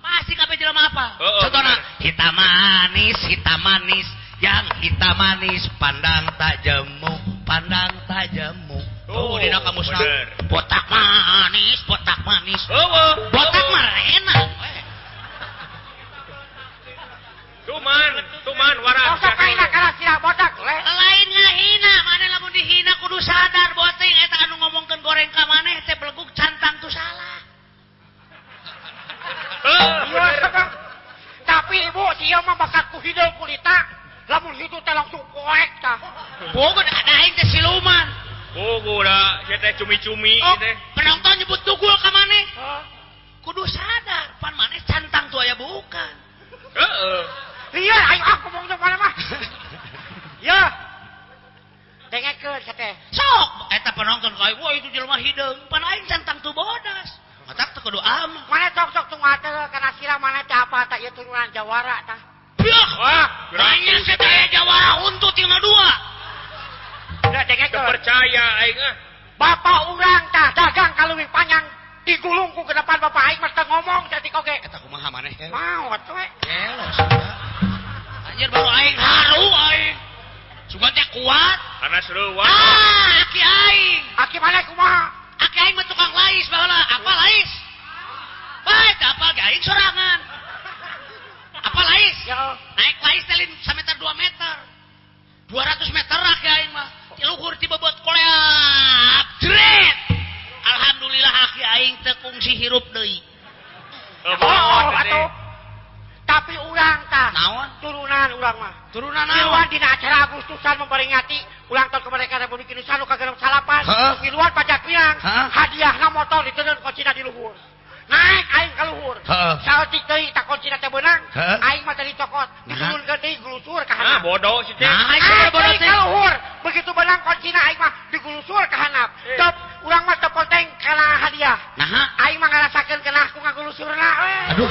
Pasti kabeh jelema apa? Oh, oh, Contohna hitam manis, hitam manis, yang hitam manis pandang tak jemu, pandang tak jemu. Oh, Oh, dina kamusna. Botak manis, botak manis. Oh, Botak mah enak. Tuman, tuman waras. Oh, sok kaina kana cuman warna lainnya hina lamun dihina kudu sadar botting ngomongkan goreng ka maneh teh beleguk cantang tuh salah. Eh, Tapi ibu dia mah bakatku hideung kulita. Lamun itu teh langsung koek tah bogo ada aing teh siluman. Bogo da teh cumi-cumi oh. teh. Penonton nyebut tugul ka maneh. Kudu sadar pan maneh cantang tuh aya bukan. Heeh [laughs] soeta penonton itu jelema hideung, hidung panain tentang tuh bodas. Matak tuh kudu am. Mana sok sok tuh ngate karena sila mana teh apa tak ieu turunan jawara tah. Wah banyak setaya jawara untuk tinggal dua udah dengek percaya aing ah. bapak urang tah dagang kalau panjang digulungku ke depan bapak aing mesti ngomong jadi koge. Eta kumaha maneh mau atuh elos Anjir baru aing haru aing. Sugan teh kuat. Karena seru wah. Ah, aki aing. Aki mana kumaha? Aki aing mah tukang lais baheula. Apa lais? Baik, apa ge aing sorangan. Apa lais? Ya. Naik lais teh lin sameter 2 meter. 200 meter aki aing mah. Ti luhur ti bebot koleap. Jret. Alhamdulillah aki aing teu kungsi hirup deui. Oh, teh. atuh. tapi urang ta naon? Turunan urang mah. Turunan acara Agustusan memperingati ulang tahun kemerdekaan Republik Indonesia nu dalam salapan. Di luar pajak pinang hadiahna motor ditenun kocina di luhur. Naik aing ka luhur. Saat tikei tak kocina teh benang aing mah tadi cokot diturun deui gulusur Ah hanap. Bodoh sih naik ka luhur. Begitu benang kocina aing mah digulusur ka hanap. Top urang mah tepoteng kana hadiah. Nah. Aing mah ngarasakeun kena aku ngagulusur eh. aduh.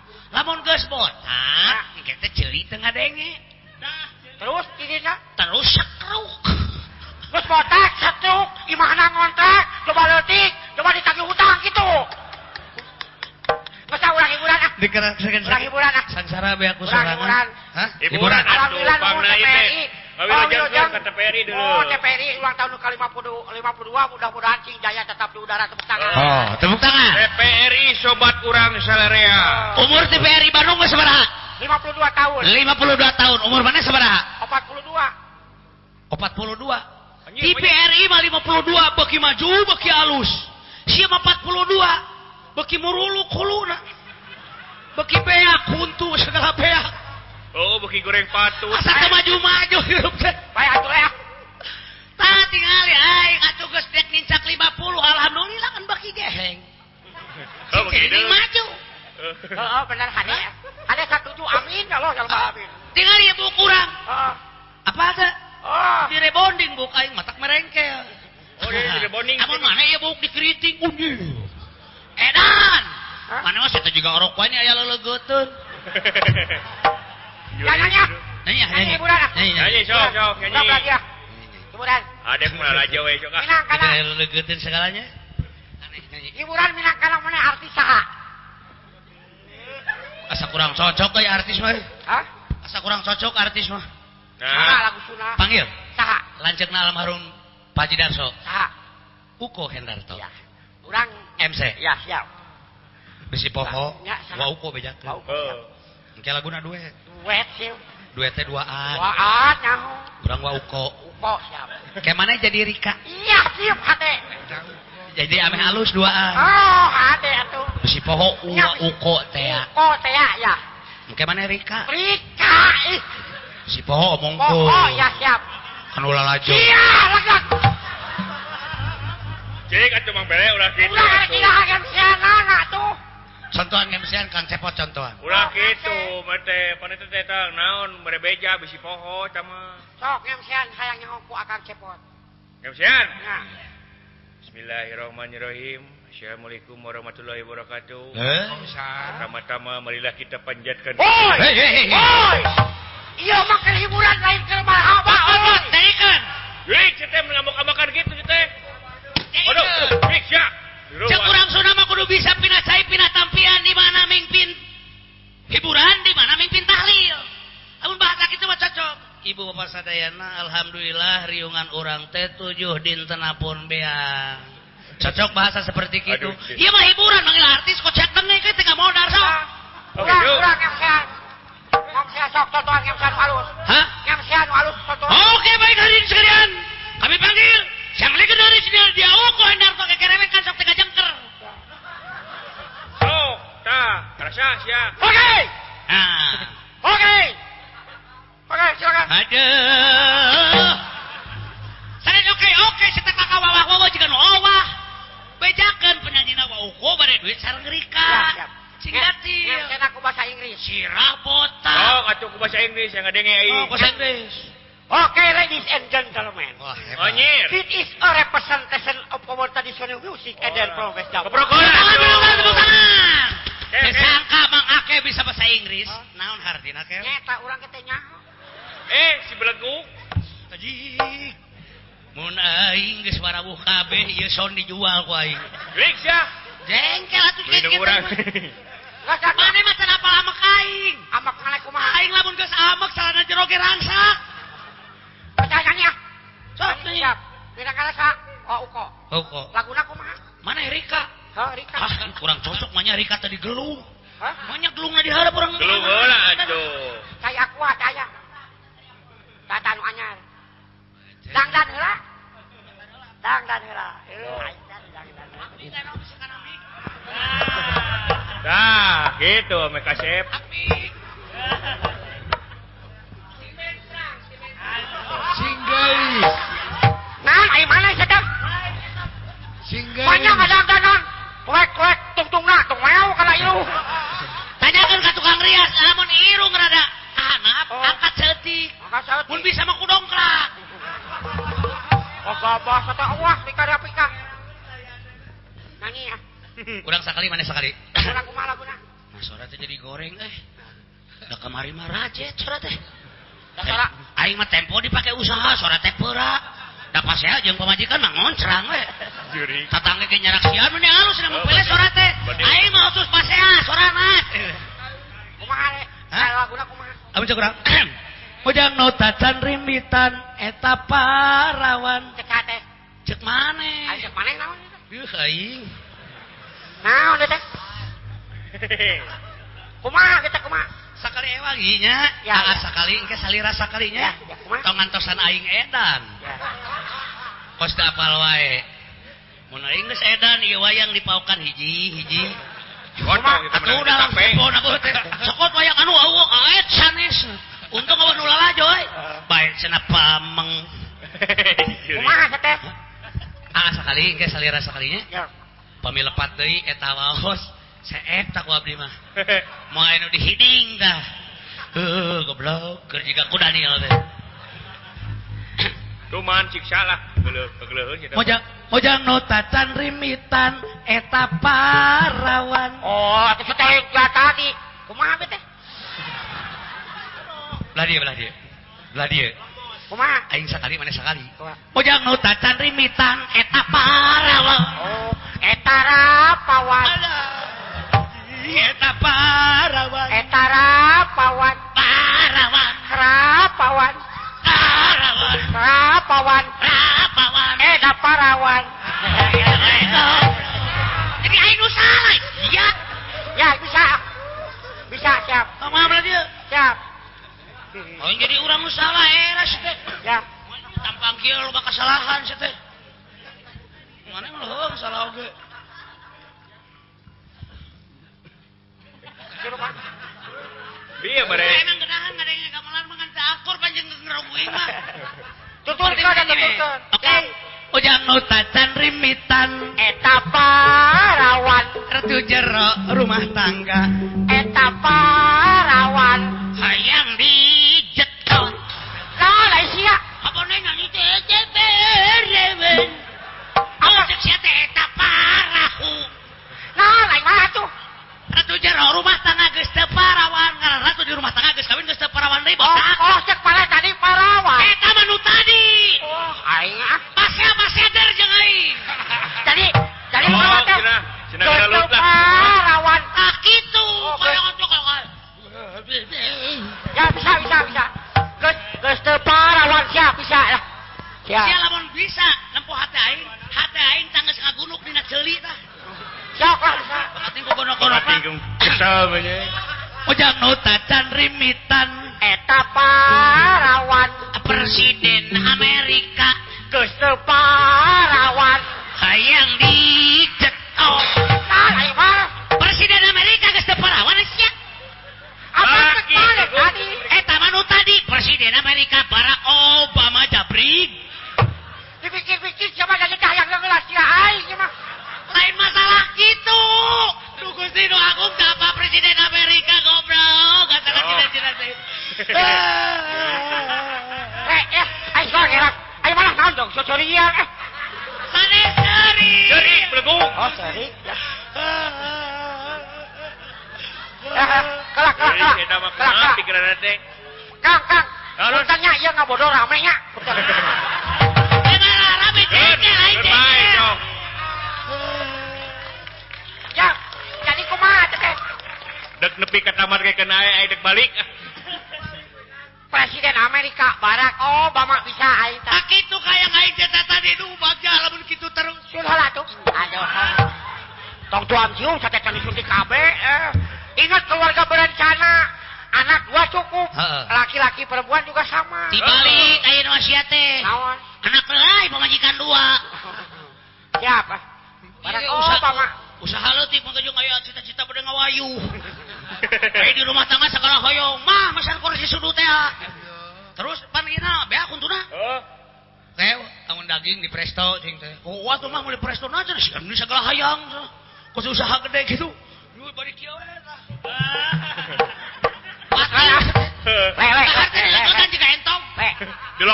lamun geus botak ah. engke teh ceuli teu ngadenge terus ini nak terus sakruk geus botak sakruk imahna ngontrak coba leutik coba ditagih hutang gitu Masa urang hiburan ah. Dikerak Urang hiburan ah. Sangsara be aku sorangan. Hiburan. Hah? Hiburan. Alhamdulillah nu PMI Oh, Kawilujeng Wilujeng. ke TPRI dulu. Oh, TPRI ulang tahun ke 50 52 mudah-mudahan Cing Jaya tetap di udara tepuk tangan. Oh, tepuk tangan. TPRI sobat urang salarea. Umur TPRI Bandung geus sabaraha? 52 tahun. 52 tahun. Umur mana sabaraha? 42. 42. Anjing, TPRI mah 52 beki maju beki alus. Sia mah 42 beki muruluk huluna. Beki beak kuntu segala beak. Oh buki goreng patut maju-maju nincak 50 Alhamdulillah kan baki geheng. Oh, maju. Oh, oh benar hade. Hade satuju amin kalau kalau amin. Tinggal ibu kurang Heeh. Oh. apa teh? oh. di rebonding bu aing matak merengkel. Oh iya di rebonding amun mana ya bu dikritik undi edan! Huh? mana mah saya juga orang kuanya ya lo legotun nyanyi nyanyi nyanyi budak nyanyi sok sok nyanyi sok ya hiburan ada mulai aja we sok minang kana legetin segalanya hiburan minang kana mana artis saha asa kurang cocok kayak artis mah hah asa kurang cocok artis mah nah lagu Sunda. panggil saha lanceukna almarhum Paji Darso saha Uko Hendarto ya urang MC ya siap bisi poho wa uko bejakeun wa uko engke laguna duet duet sih. Duet teh duaan. Waat nyaho. Urang wa uko. Uko siap. Kayak mana jadi Rika? Iya siap hade. Jadi ame halus duaan. Oh hade atuh. Bisi poho uwa uko teh. Uko teh ya. ya. Engke mana Rika? Rika ih. Si poho omong Oh, oh ya siap. Kan ulah lajo. Iya legak. Cik atuh Mang Bele ulah kitu. Ulah kira hagan siana tuh. Contohan ngemsian Kang Cepot contohan. Ulah kitu, mete paneta teh tah naon merebeja bisi poho cama. Sok ngemsian hayang nyaho ku akang cepot. Ngeusian. Nah. Bismillahirrahmanirrahim. Assalamualaikum warahmatullahi wabarakatuh. Eh? Pertama-tama marilah kita panjatkan Oi! Hei, hei, hei. Oi! Iya makan hiburan lain ke marhaba oi. Tengikeun. Wih, kita mengamuk-amakan gitu teh. Aduh, wih. Cek urang Sunda mah kudu bisa pindah cai pindah pian di mana mimpin hiburan di mana mimpin tahlil? Namun bahasa kita mah cocok. Ibu bapak sadayana alhamdulillah riungan orang teh tujuh dinten pun beang. Cocok bahasa seperti itu iya. Mah hiburan manggil artis kok cek tengah kita tengah mau dar yang sehat. Yang sehat sok yang sehat halus. Yang sehat halus oke baik hari ini sekalian. Kami panggil Siang lagi dari sini dia oh, ukur hendak pakai kekerewekan sok tengah jengker. Ta, rasa sia. Oke. Ah. Oke. Oke, silakan. Aduh. Selain oke oke setek kakak wawah wawah jika wawah. Bejakan penyanyi nawa uko bare duit sareng rika. Singgati ya. Aku bahasa Inggris. Sirah botak. Oh, aku bahasa Inggris yang dengar Oh, bahasa Inggris. Oke, okay, ladies and gentlemen. Wah, oh, Onyir. It is a representation of our traditional music oh, and then progress. Keprokoran. Tangan, tangan. Eh, tersangka eh. Mang Ake bisa bahasa Inggris huh? naon hartina ke nyata urang kita nyaho eh si beleguk tajik mun aing geus warawuh kabeh ieu son dijual ku aing geus sia jengkel atuh kieu urang Gak mana mah [laughs] can apal amek aing. Amek ngalek kumaha? Aing lamun geus amek salana jero ge rangsak. Percayaan ya. Sok siap. Beda sak. Oh, uko. Uko. Laguna kumaha? Mana Erika? Ah, kurang cocok banyak Rika tadi gelung banyak gelung di hareup urang. gelung heula atuh. saya kuat saya nu anyar dangdan heula dangdan heula oh. Nah, gitu mereka kasep. Singgali. Nah, ayo mana sedang? Singgali. Banyak ada dangdanan. Kuek kuek tung tung na, tung meow kana ilu. Tanyakeun ka tukang rias, lamun irung rada hanap, Oh. angkat setik. Maka saut. Mun bisa mah kudongkrak. Oh, gabah sata wah pika da pika. Nyanyi ya. [laughs] Kurang sekali mana sekali. Kurang kumaha laguna. Nah, suara teh jadi goreng eh. Da kemari mah rajet suara teh. Da sora. Aing mah tempo dipake usaha, suara teh peura. dapat pasea jeung pamajikan mah ngoncrang we. Juri. Katangge ge nyarak sian mun halus na mun sora teh. Aing mah khusus pasea sorangan. Kumaha eh? we? Laguna kumaha? Amun cek urang. Hujang [clears throat] nu tacan rimbitan eta parawan. Cek ate. Cek mane? Aing cek mane naon? Duh aing. Naon eta? [laughs] Kumaha kita kumaha? Sakali ewanginya ya, ya. sakali engke salira sakalinya ya, ya, tong ngantosan aing edan ya. kos da apal wae mun aing geus edan ieu wayang dipaukan hiji hiji Kocok itu Atuh udah sepon aku teh. Sokot wayang anu awu aet sanes. Untung awak nu lala joy. Ah. Bae cenah pameng. [laughs] Kumaha teh? Ah sakali engke salira sakalinya. Ya. Pamilepat deui eta waos. setak wabri mah [laughs] mau anu dihiding dah uh, goblok keur jiga ku Daniel teh [coughs] Duman cik salah Mojang mojang nu tacan rimitan eta parawan. Oh, atuh setel jata di kumaha teh? [coughs] Lah dieu, lah dieu. Lah dieu. Kumaha? Aing sakali mana sakali. Mojang nu tacan rimitan eta parawan. Oh, eta rapawan. Alah. eta parawan. Eta rapawan. Parawan. Rapawan. Rapawan rapawan. Rapawan. Eta parawan. Jadi aing nu salah. Iya. Ya bisa. Bisa siap. Kumaha berarti siap. Oh, jadi orang salah eh, eras teh. Ya. Tampang kieu loba kesalahan sih teh. Mana heuh salah oge. Okay. Biar mere. Emang gedahan gak ada yang gamelan mah ngan akur panjang ngerogui mah. Tutur kan tuturkan. Oke. Ujang nu tacan rimitan eta parawan retu jero rumah tangga eta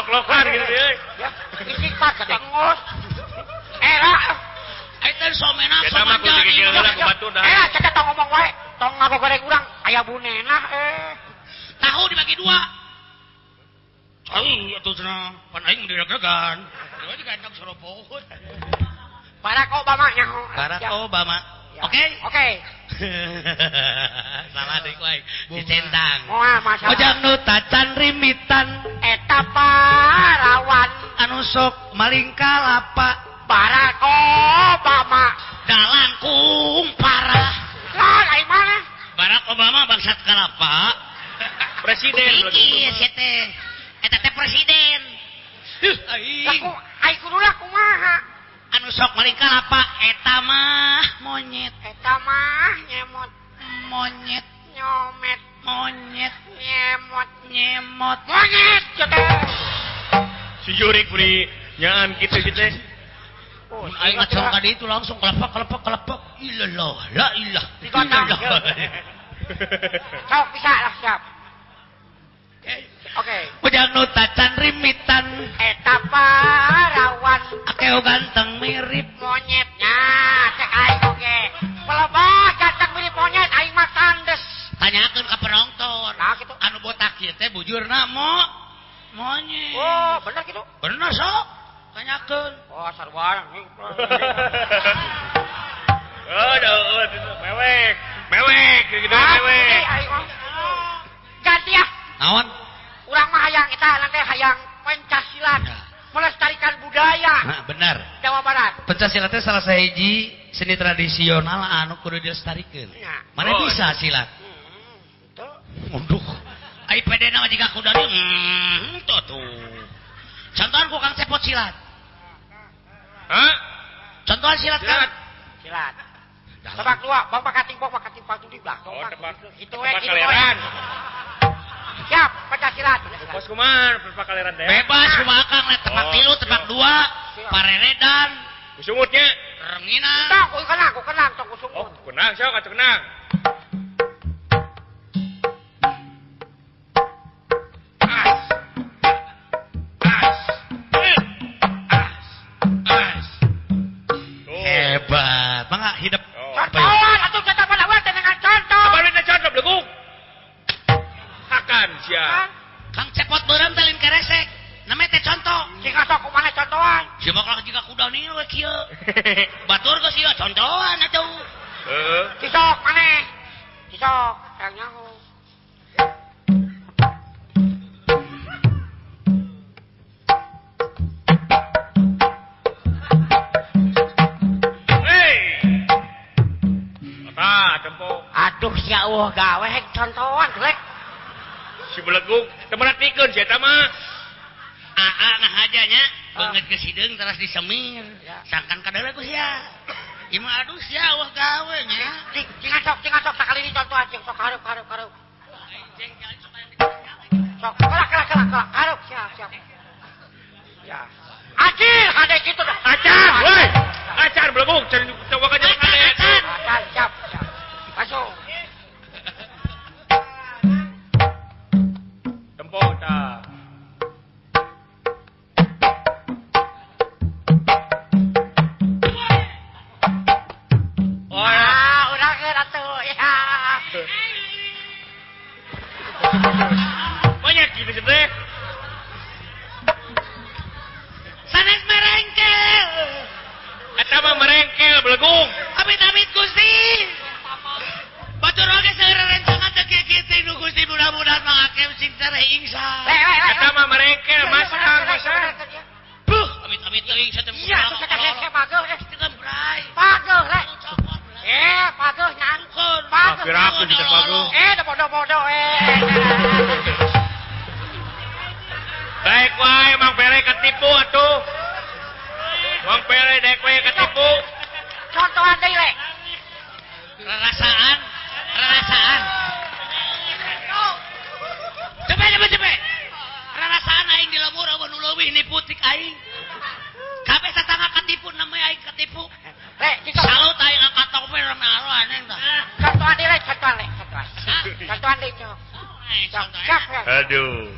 lok-lokan gitu eh, eh, ya. Iki pas ketengos. Era. Eta somena sama dah. Eh, Era kita tong ngomong wae. Tong ngaku goreng urang aya bunena eh. Tahu dibagi dua. Cai atuh cenah pan aing direg-regan. Dewa juga enak. Barack Obama nyaho. Barack Obama. Oke? Oke. [laughs] salah dicentang tacan rimitan. Eta parawan anu sok maling kalapa Barack Obama. Dalangkung parah. Lain mana Barack Obama bangsat kalapa? [laughs] Presiden iki sete eta teh presiden. Aing. Aku, aing kudu lah kumaha. anu sok mereka apa etamah monyet. Etamah nyemot. Monyet. Nyomet. Monyet. Nyemot. Nyemot. Monyet sijurik beri nyaan gitu gitu. Oh, aing ngacung tadi itu langsung kelepak kelepak kelepak. Ilallah la ilah. Dikotak. Sok bisa lah siap. Okejangutan okay. rimitan. Eta parawan. Akeo ganteng mirip. Monyetnya okay. ganteng mirip monyet aing mah tandes tanyakeun ka penonton. Nah kitu anu botak kieu teh bujurna mo. Monyet. Oh bener kitu bener sok. Tanyakeun. Oh sarwana [laughs] Aduh, oh, mewek, mewek, gitu, ah, mewek. Ganti ya. Naon? Urang mah hayang kita nanti hayang pencaksilat Nah. Ya. Melestarikan budaya. Nah, benar. Jawa Barat. Pencaksilat teh salah sahiji seni tradisional anu kudu dilestarikan. Ya. Mana oh. bisa silat? Hmm, Aduh. Ai pede nama jika kuda hmm, tuh tuh. Contohan kau Kang Cepot silat. Hah? Contohan silat, silat. kan? Silat. Tebak dua, bang pakating, bang pakating, pang di belakang. Oh, tebak. Itu yang itu. Eh, siap pecah silat bos kuman pepak kaliran teh. Bebas kumakang lek tempat oh, tilu tempat dua pareredan. Kusungutnya renginan tak kukenang kukenang tak kusumut. Oh kukenang siapa kukenang de chaminha, Kata anda itu. Cakap. Aduh.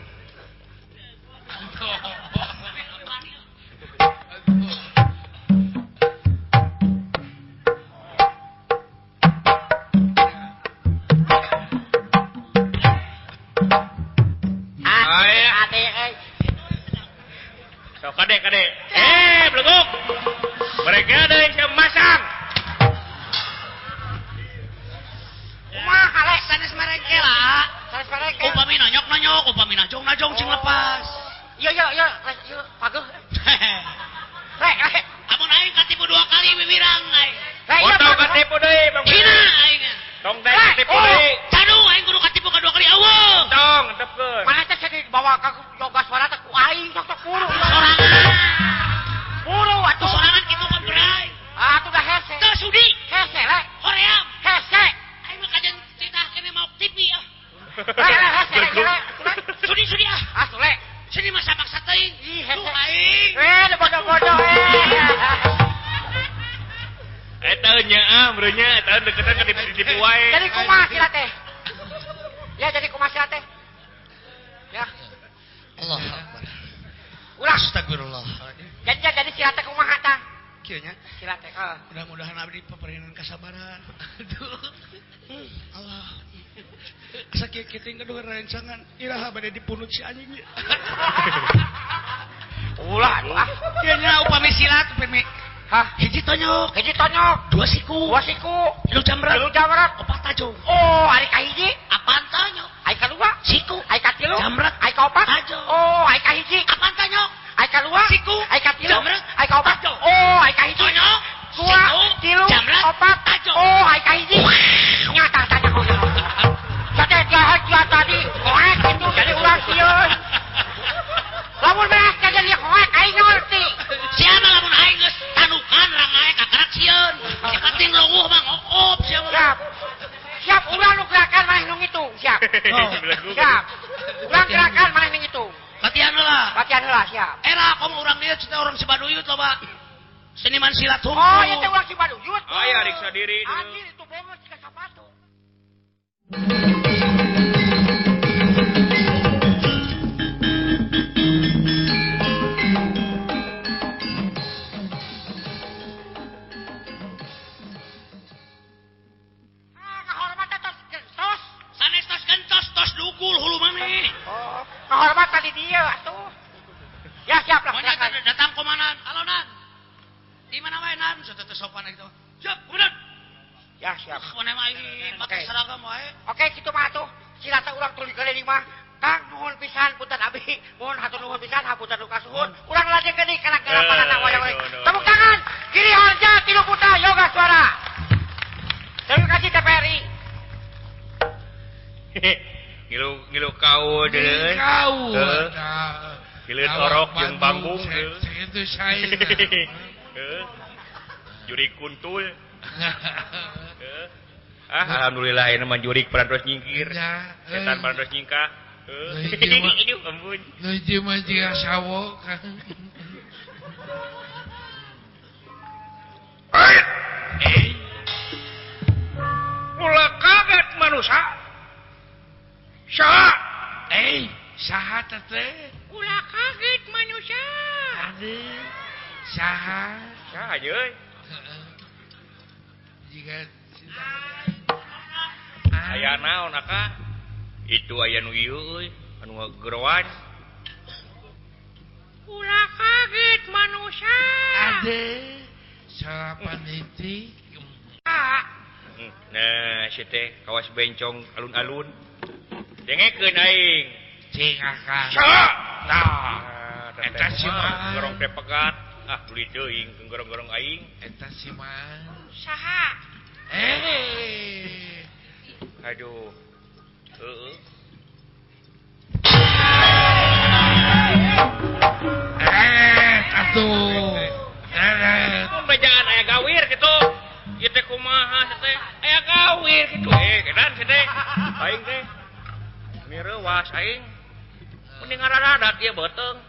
wasiku Sain, nah. jurik kuntul ah alhamdulillah ini manjurik perantos nyingkir. Ya, eh. setan perantos nyingkah eh. [laughs] ampun. Nuju mah jiga eh. sawo kang kaget manusia. Sah eh sahat teh ulah kaget manusia. Abdi saha saha euy jiga aya naon aka itu aya nu ieu euy anu geroan ulah kaget manusia ade sapaniti nah si teh kawas bencong alun-alun dengekeun aing cing akang. tah gorong pegat. Ah doing gorong-gorong aing. Eta si mang saha. Eh. Aduh. Heeh. Eh, astu. Bejaan eh. aya gawir gitu kita kumaha teh aya gawir gitu eh kedan teh. Aing teh. Mireuwas aing. Mending ngaradat ieu beuteung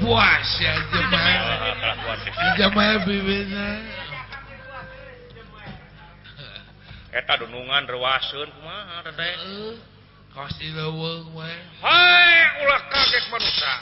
puas eta dunungan rewasun kumaha rede kasih leuweung we hae ulah kaget manusia.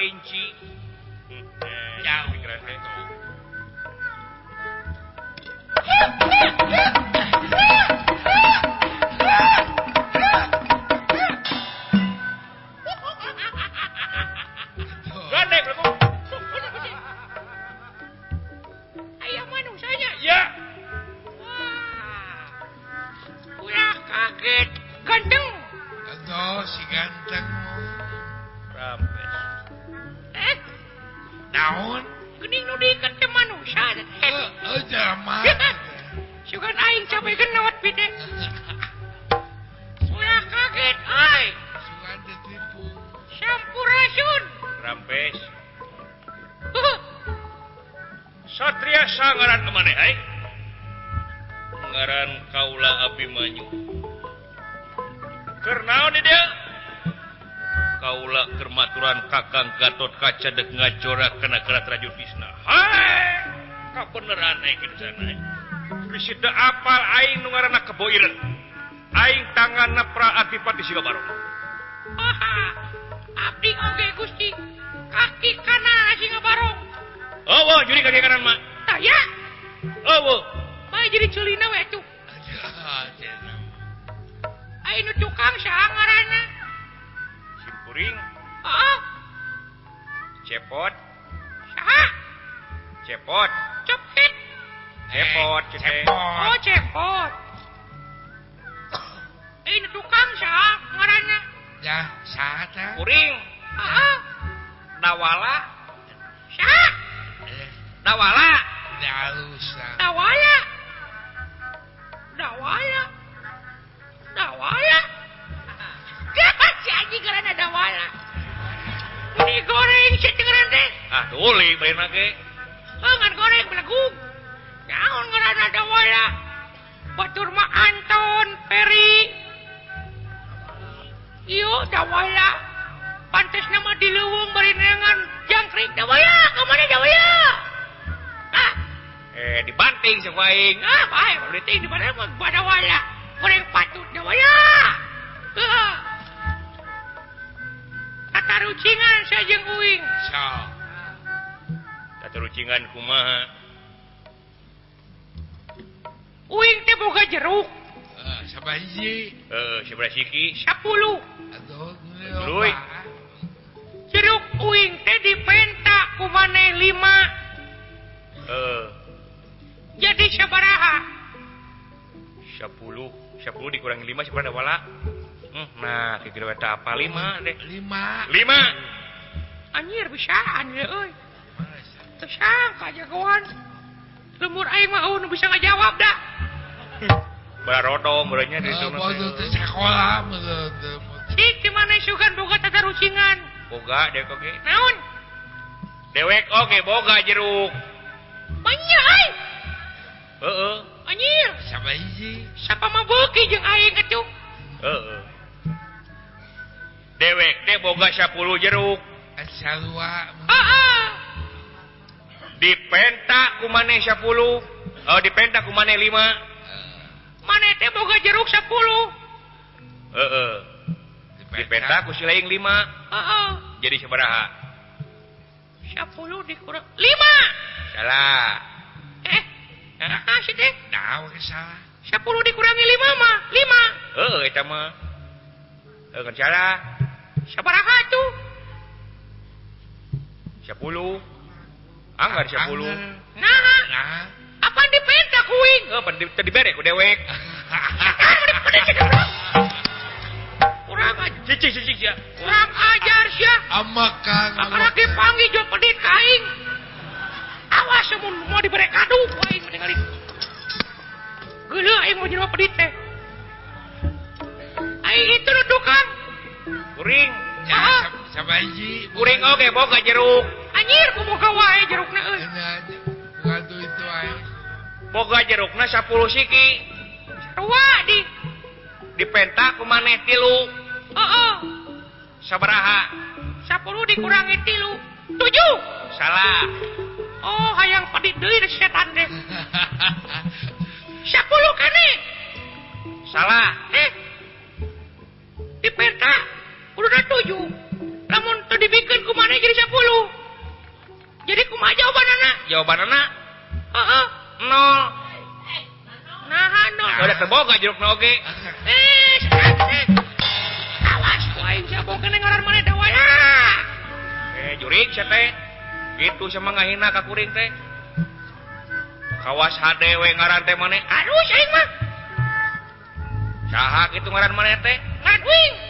Kalinci [laughs] jauh cadek ngacorak kena kerat Raju Krishna. Hai, kau beneran naik ke sana. Bisa da apal aing nu ngaranna keboireun. Aing tanganna pra adipati siga. Aha. Abdi oge Gusti. Kaki kana siga barong. Eueuh, juri kaki kanan mah. Tah ya. Eueuh. Bae jadi celina, we tuh. Aing nu tukang saha ngaranna? Simpuring. Heeh. Oh, cepot. Cepot. Cepet cepot cepot. Oh, cepot. Eh, ini tukang sah ngarana ya ta. kuring. Heeh. dawala sah dawala eh. dalusa dawala dawala dawala Gak, si anjing karena dawala. Duri goreng sih dengeran deh. Ah, duli bayar lagi. Oh, Mangan goreng belagung. Naon ngeran ada. Batur mah Anton, Peri. Iyo, dawaya. Pantes nama di leuweung bari nengan jangkrik. Dawaya, kemana dawaya? Ah. Eh, dibanting sih aing. Ah, baik. Berarti dibanting sih waing. Dawaya. Goreng patut dawaya. Ah. karucingan rucingan jeung uing. So. Taturucingan kumaha? Uing teh boga jeruk. Ah, eh, sabahiji. Eh, sebelah siki. 10. Aduh, Jeruk uing teh dipenta ku maneh 5. Eh, Jadi sabaraha? 10. 10 dikurangi 5 seberapa dawala? Hmm, nah, kira -kira apa? Lima hmm, deh. lima. Lima? Anjir bisaan tersangka jagoan. Lembur aing mau nu bisa ngajawab dah. [laughs] Barodo merenya di ah, sana sekolah sik di mana sugan boga tata rucingan boga dek oge. naon? Dewek oke boga jeruk. Banyak aing. Heeh. Anjir siapa hiji? Siapa mah beuki jeung aing atuh. Heeh. dewek teh boga 10 jeruk. Ah, ah. Dipentak kumane 10 oh, ku kumane 5 mana teh boga jeruk 10 uh, uh. ku ku silaing 5 uh, jadi sabaraha 10 dikurang. 5 salah. Eh, eh nah, sih teh. Nah, salah. 10 dikurangi 5 mah. 5 heeh uh, mah. Uh, kan salah. sepuluh. Ah, Anggar sepuluh. Nah, nah. apa di penta kuing? Eh, oh, pen, di bere ku dewek. Kurang aja. Cici cici ya kurang ajar sih amakang kang karena dipanggil jual pedit kaing. Awas semun mau diberi kado kuing meninggalin gila aing mau jual pedit teh. Aing itu tukang Kuring, puring Kuring oge boga jeruk. Anjir kumoga wae jeruk na boga jeruk na 10 siki. Wah, di. Dipenta ku maneh 3. Heeh. sabaraha 10 dikurangi 3. 7 salah. Oh hayang pedit deui setan teh. 10 [laughs] kene. Salah. Eh. Dipenta namun tadi bikin ke mana jadi 10 jadi kumaha jawaban anak jawaban anak uh -uh. no nah no udah terboga jeruk noge eh, eh awas lain siapa kena ngaran mana dawaya eh jurik teh. itu sama ngahina kakuring teh? Kawas hadewe ngaran teh mana? Aduh saya mah. Saha kitu ngaran mana teh? Ngaduing.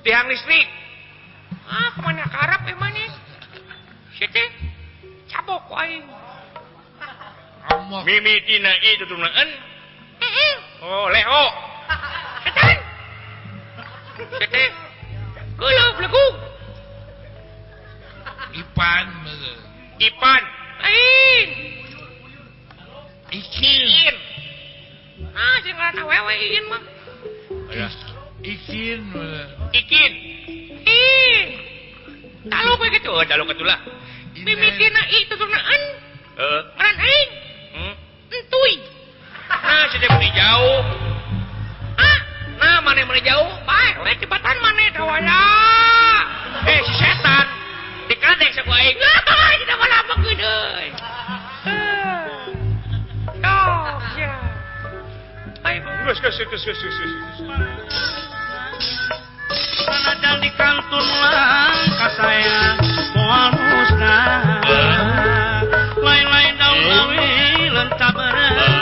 tiang listrik ah kemana karap emang nih situ cabok aing. Mimi tina itu heeh. Oh leho [laughs] setan. Situ gula belakung ipan ipan. Aing. Ikin. Ah jangan awewe ikin mah. Ikin Ikin Ih Kalau gue gitu Oh kalau ketulah Mimitina i tutur an Eh? Aran aing Hmm Entui Nah sudah dia jauh Ah Nah mana mana jauh Baik lek cepatan mana kawala Eh si setan Dikadek sebuah aing Ah. Baik tidak malah apa gede Oh ya Ayo Gus gus gus gus gus gus Sanadal di kantun langka saya moal musnah Lain-lain daun eh. lawi lenta berat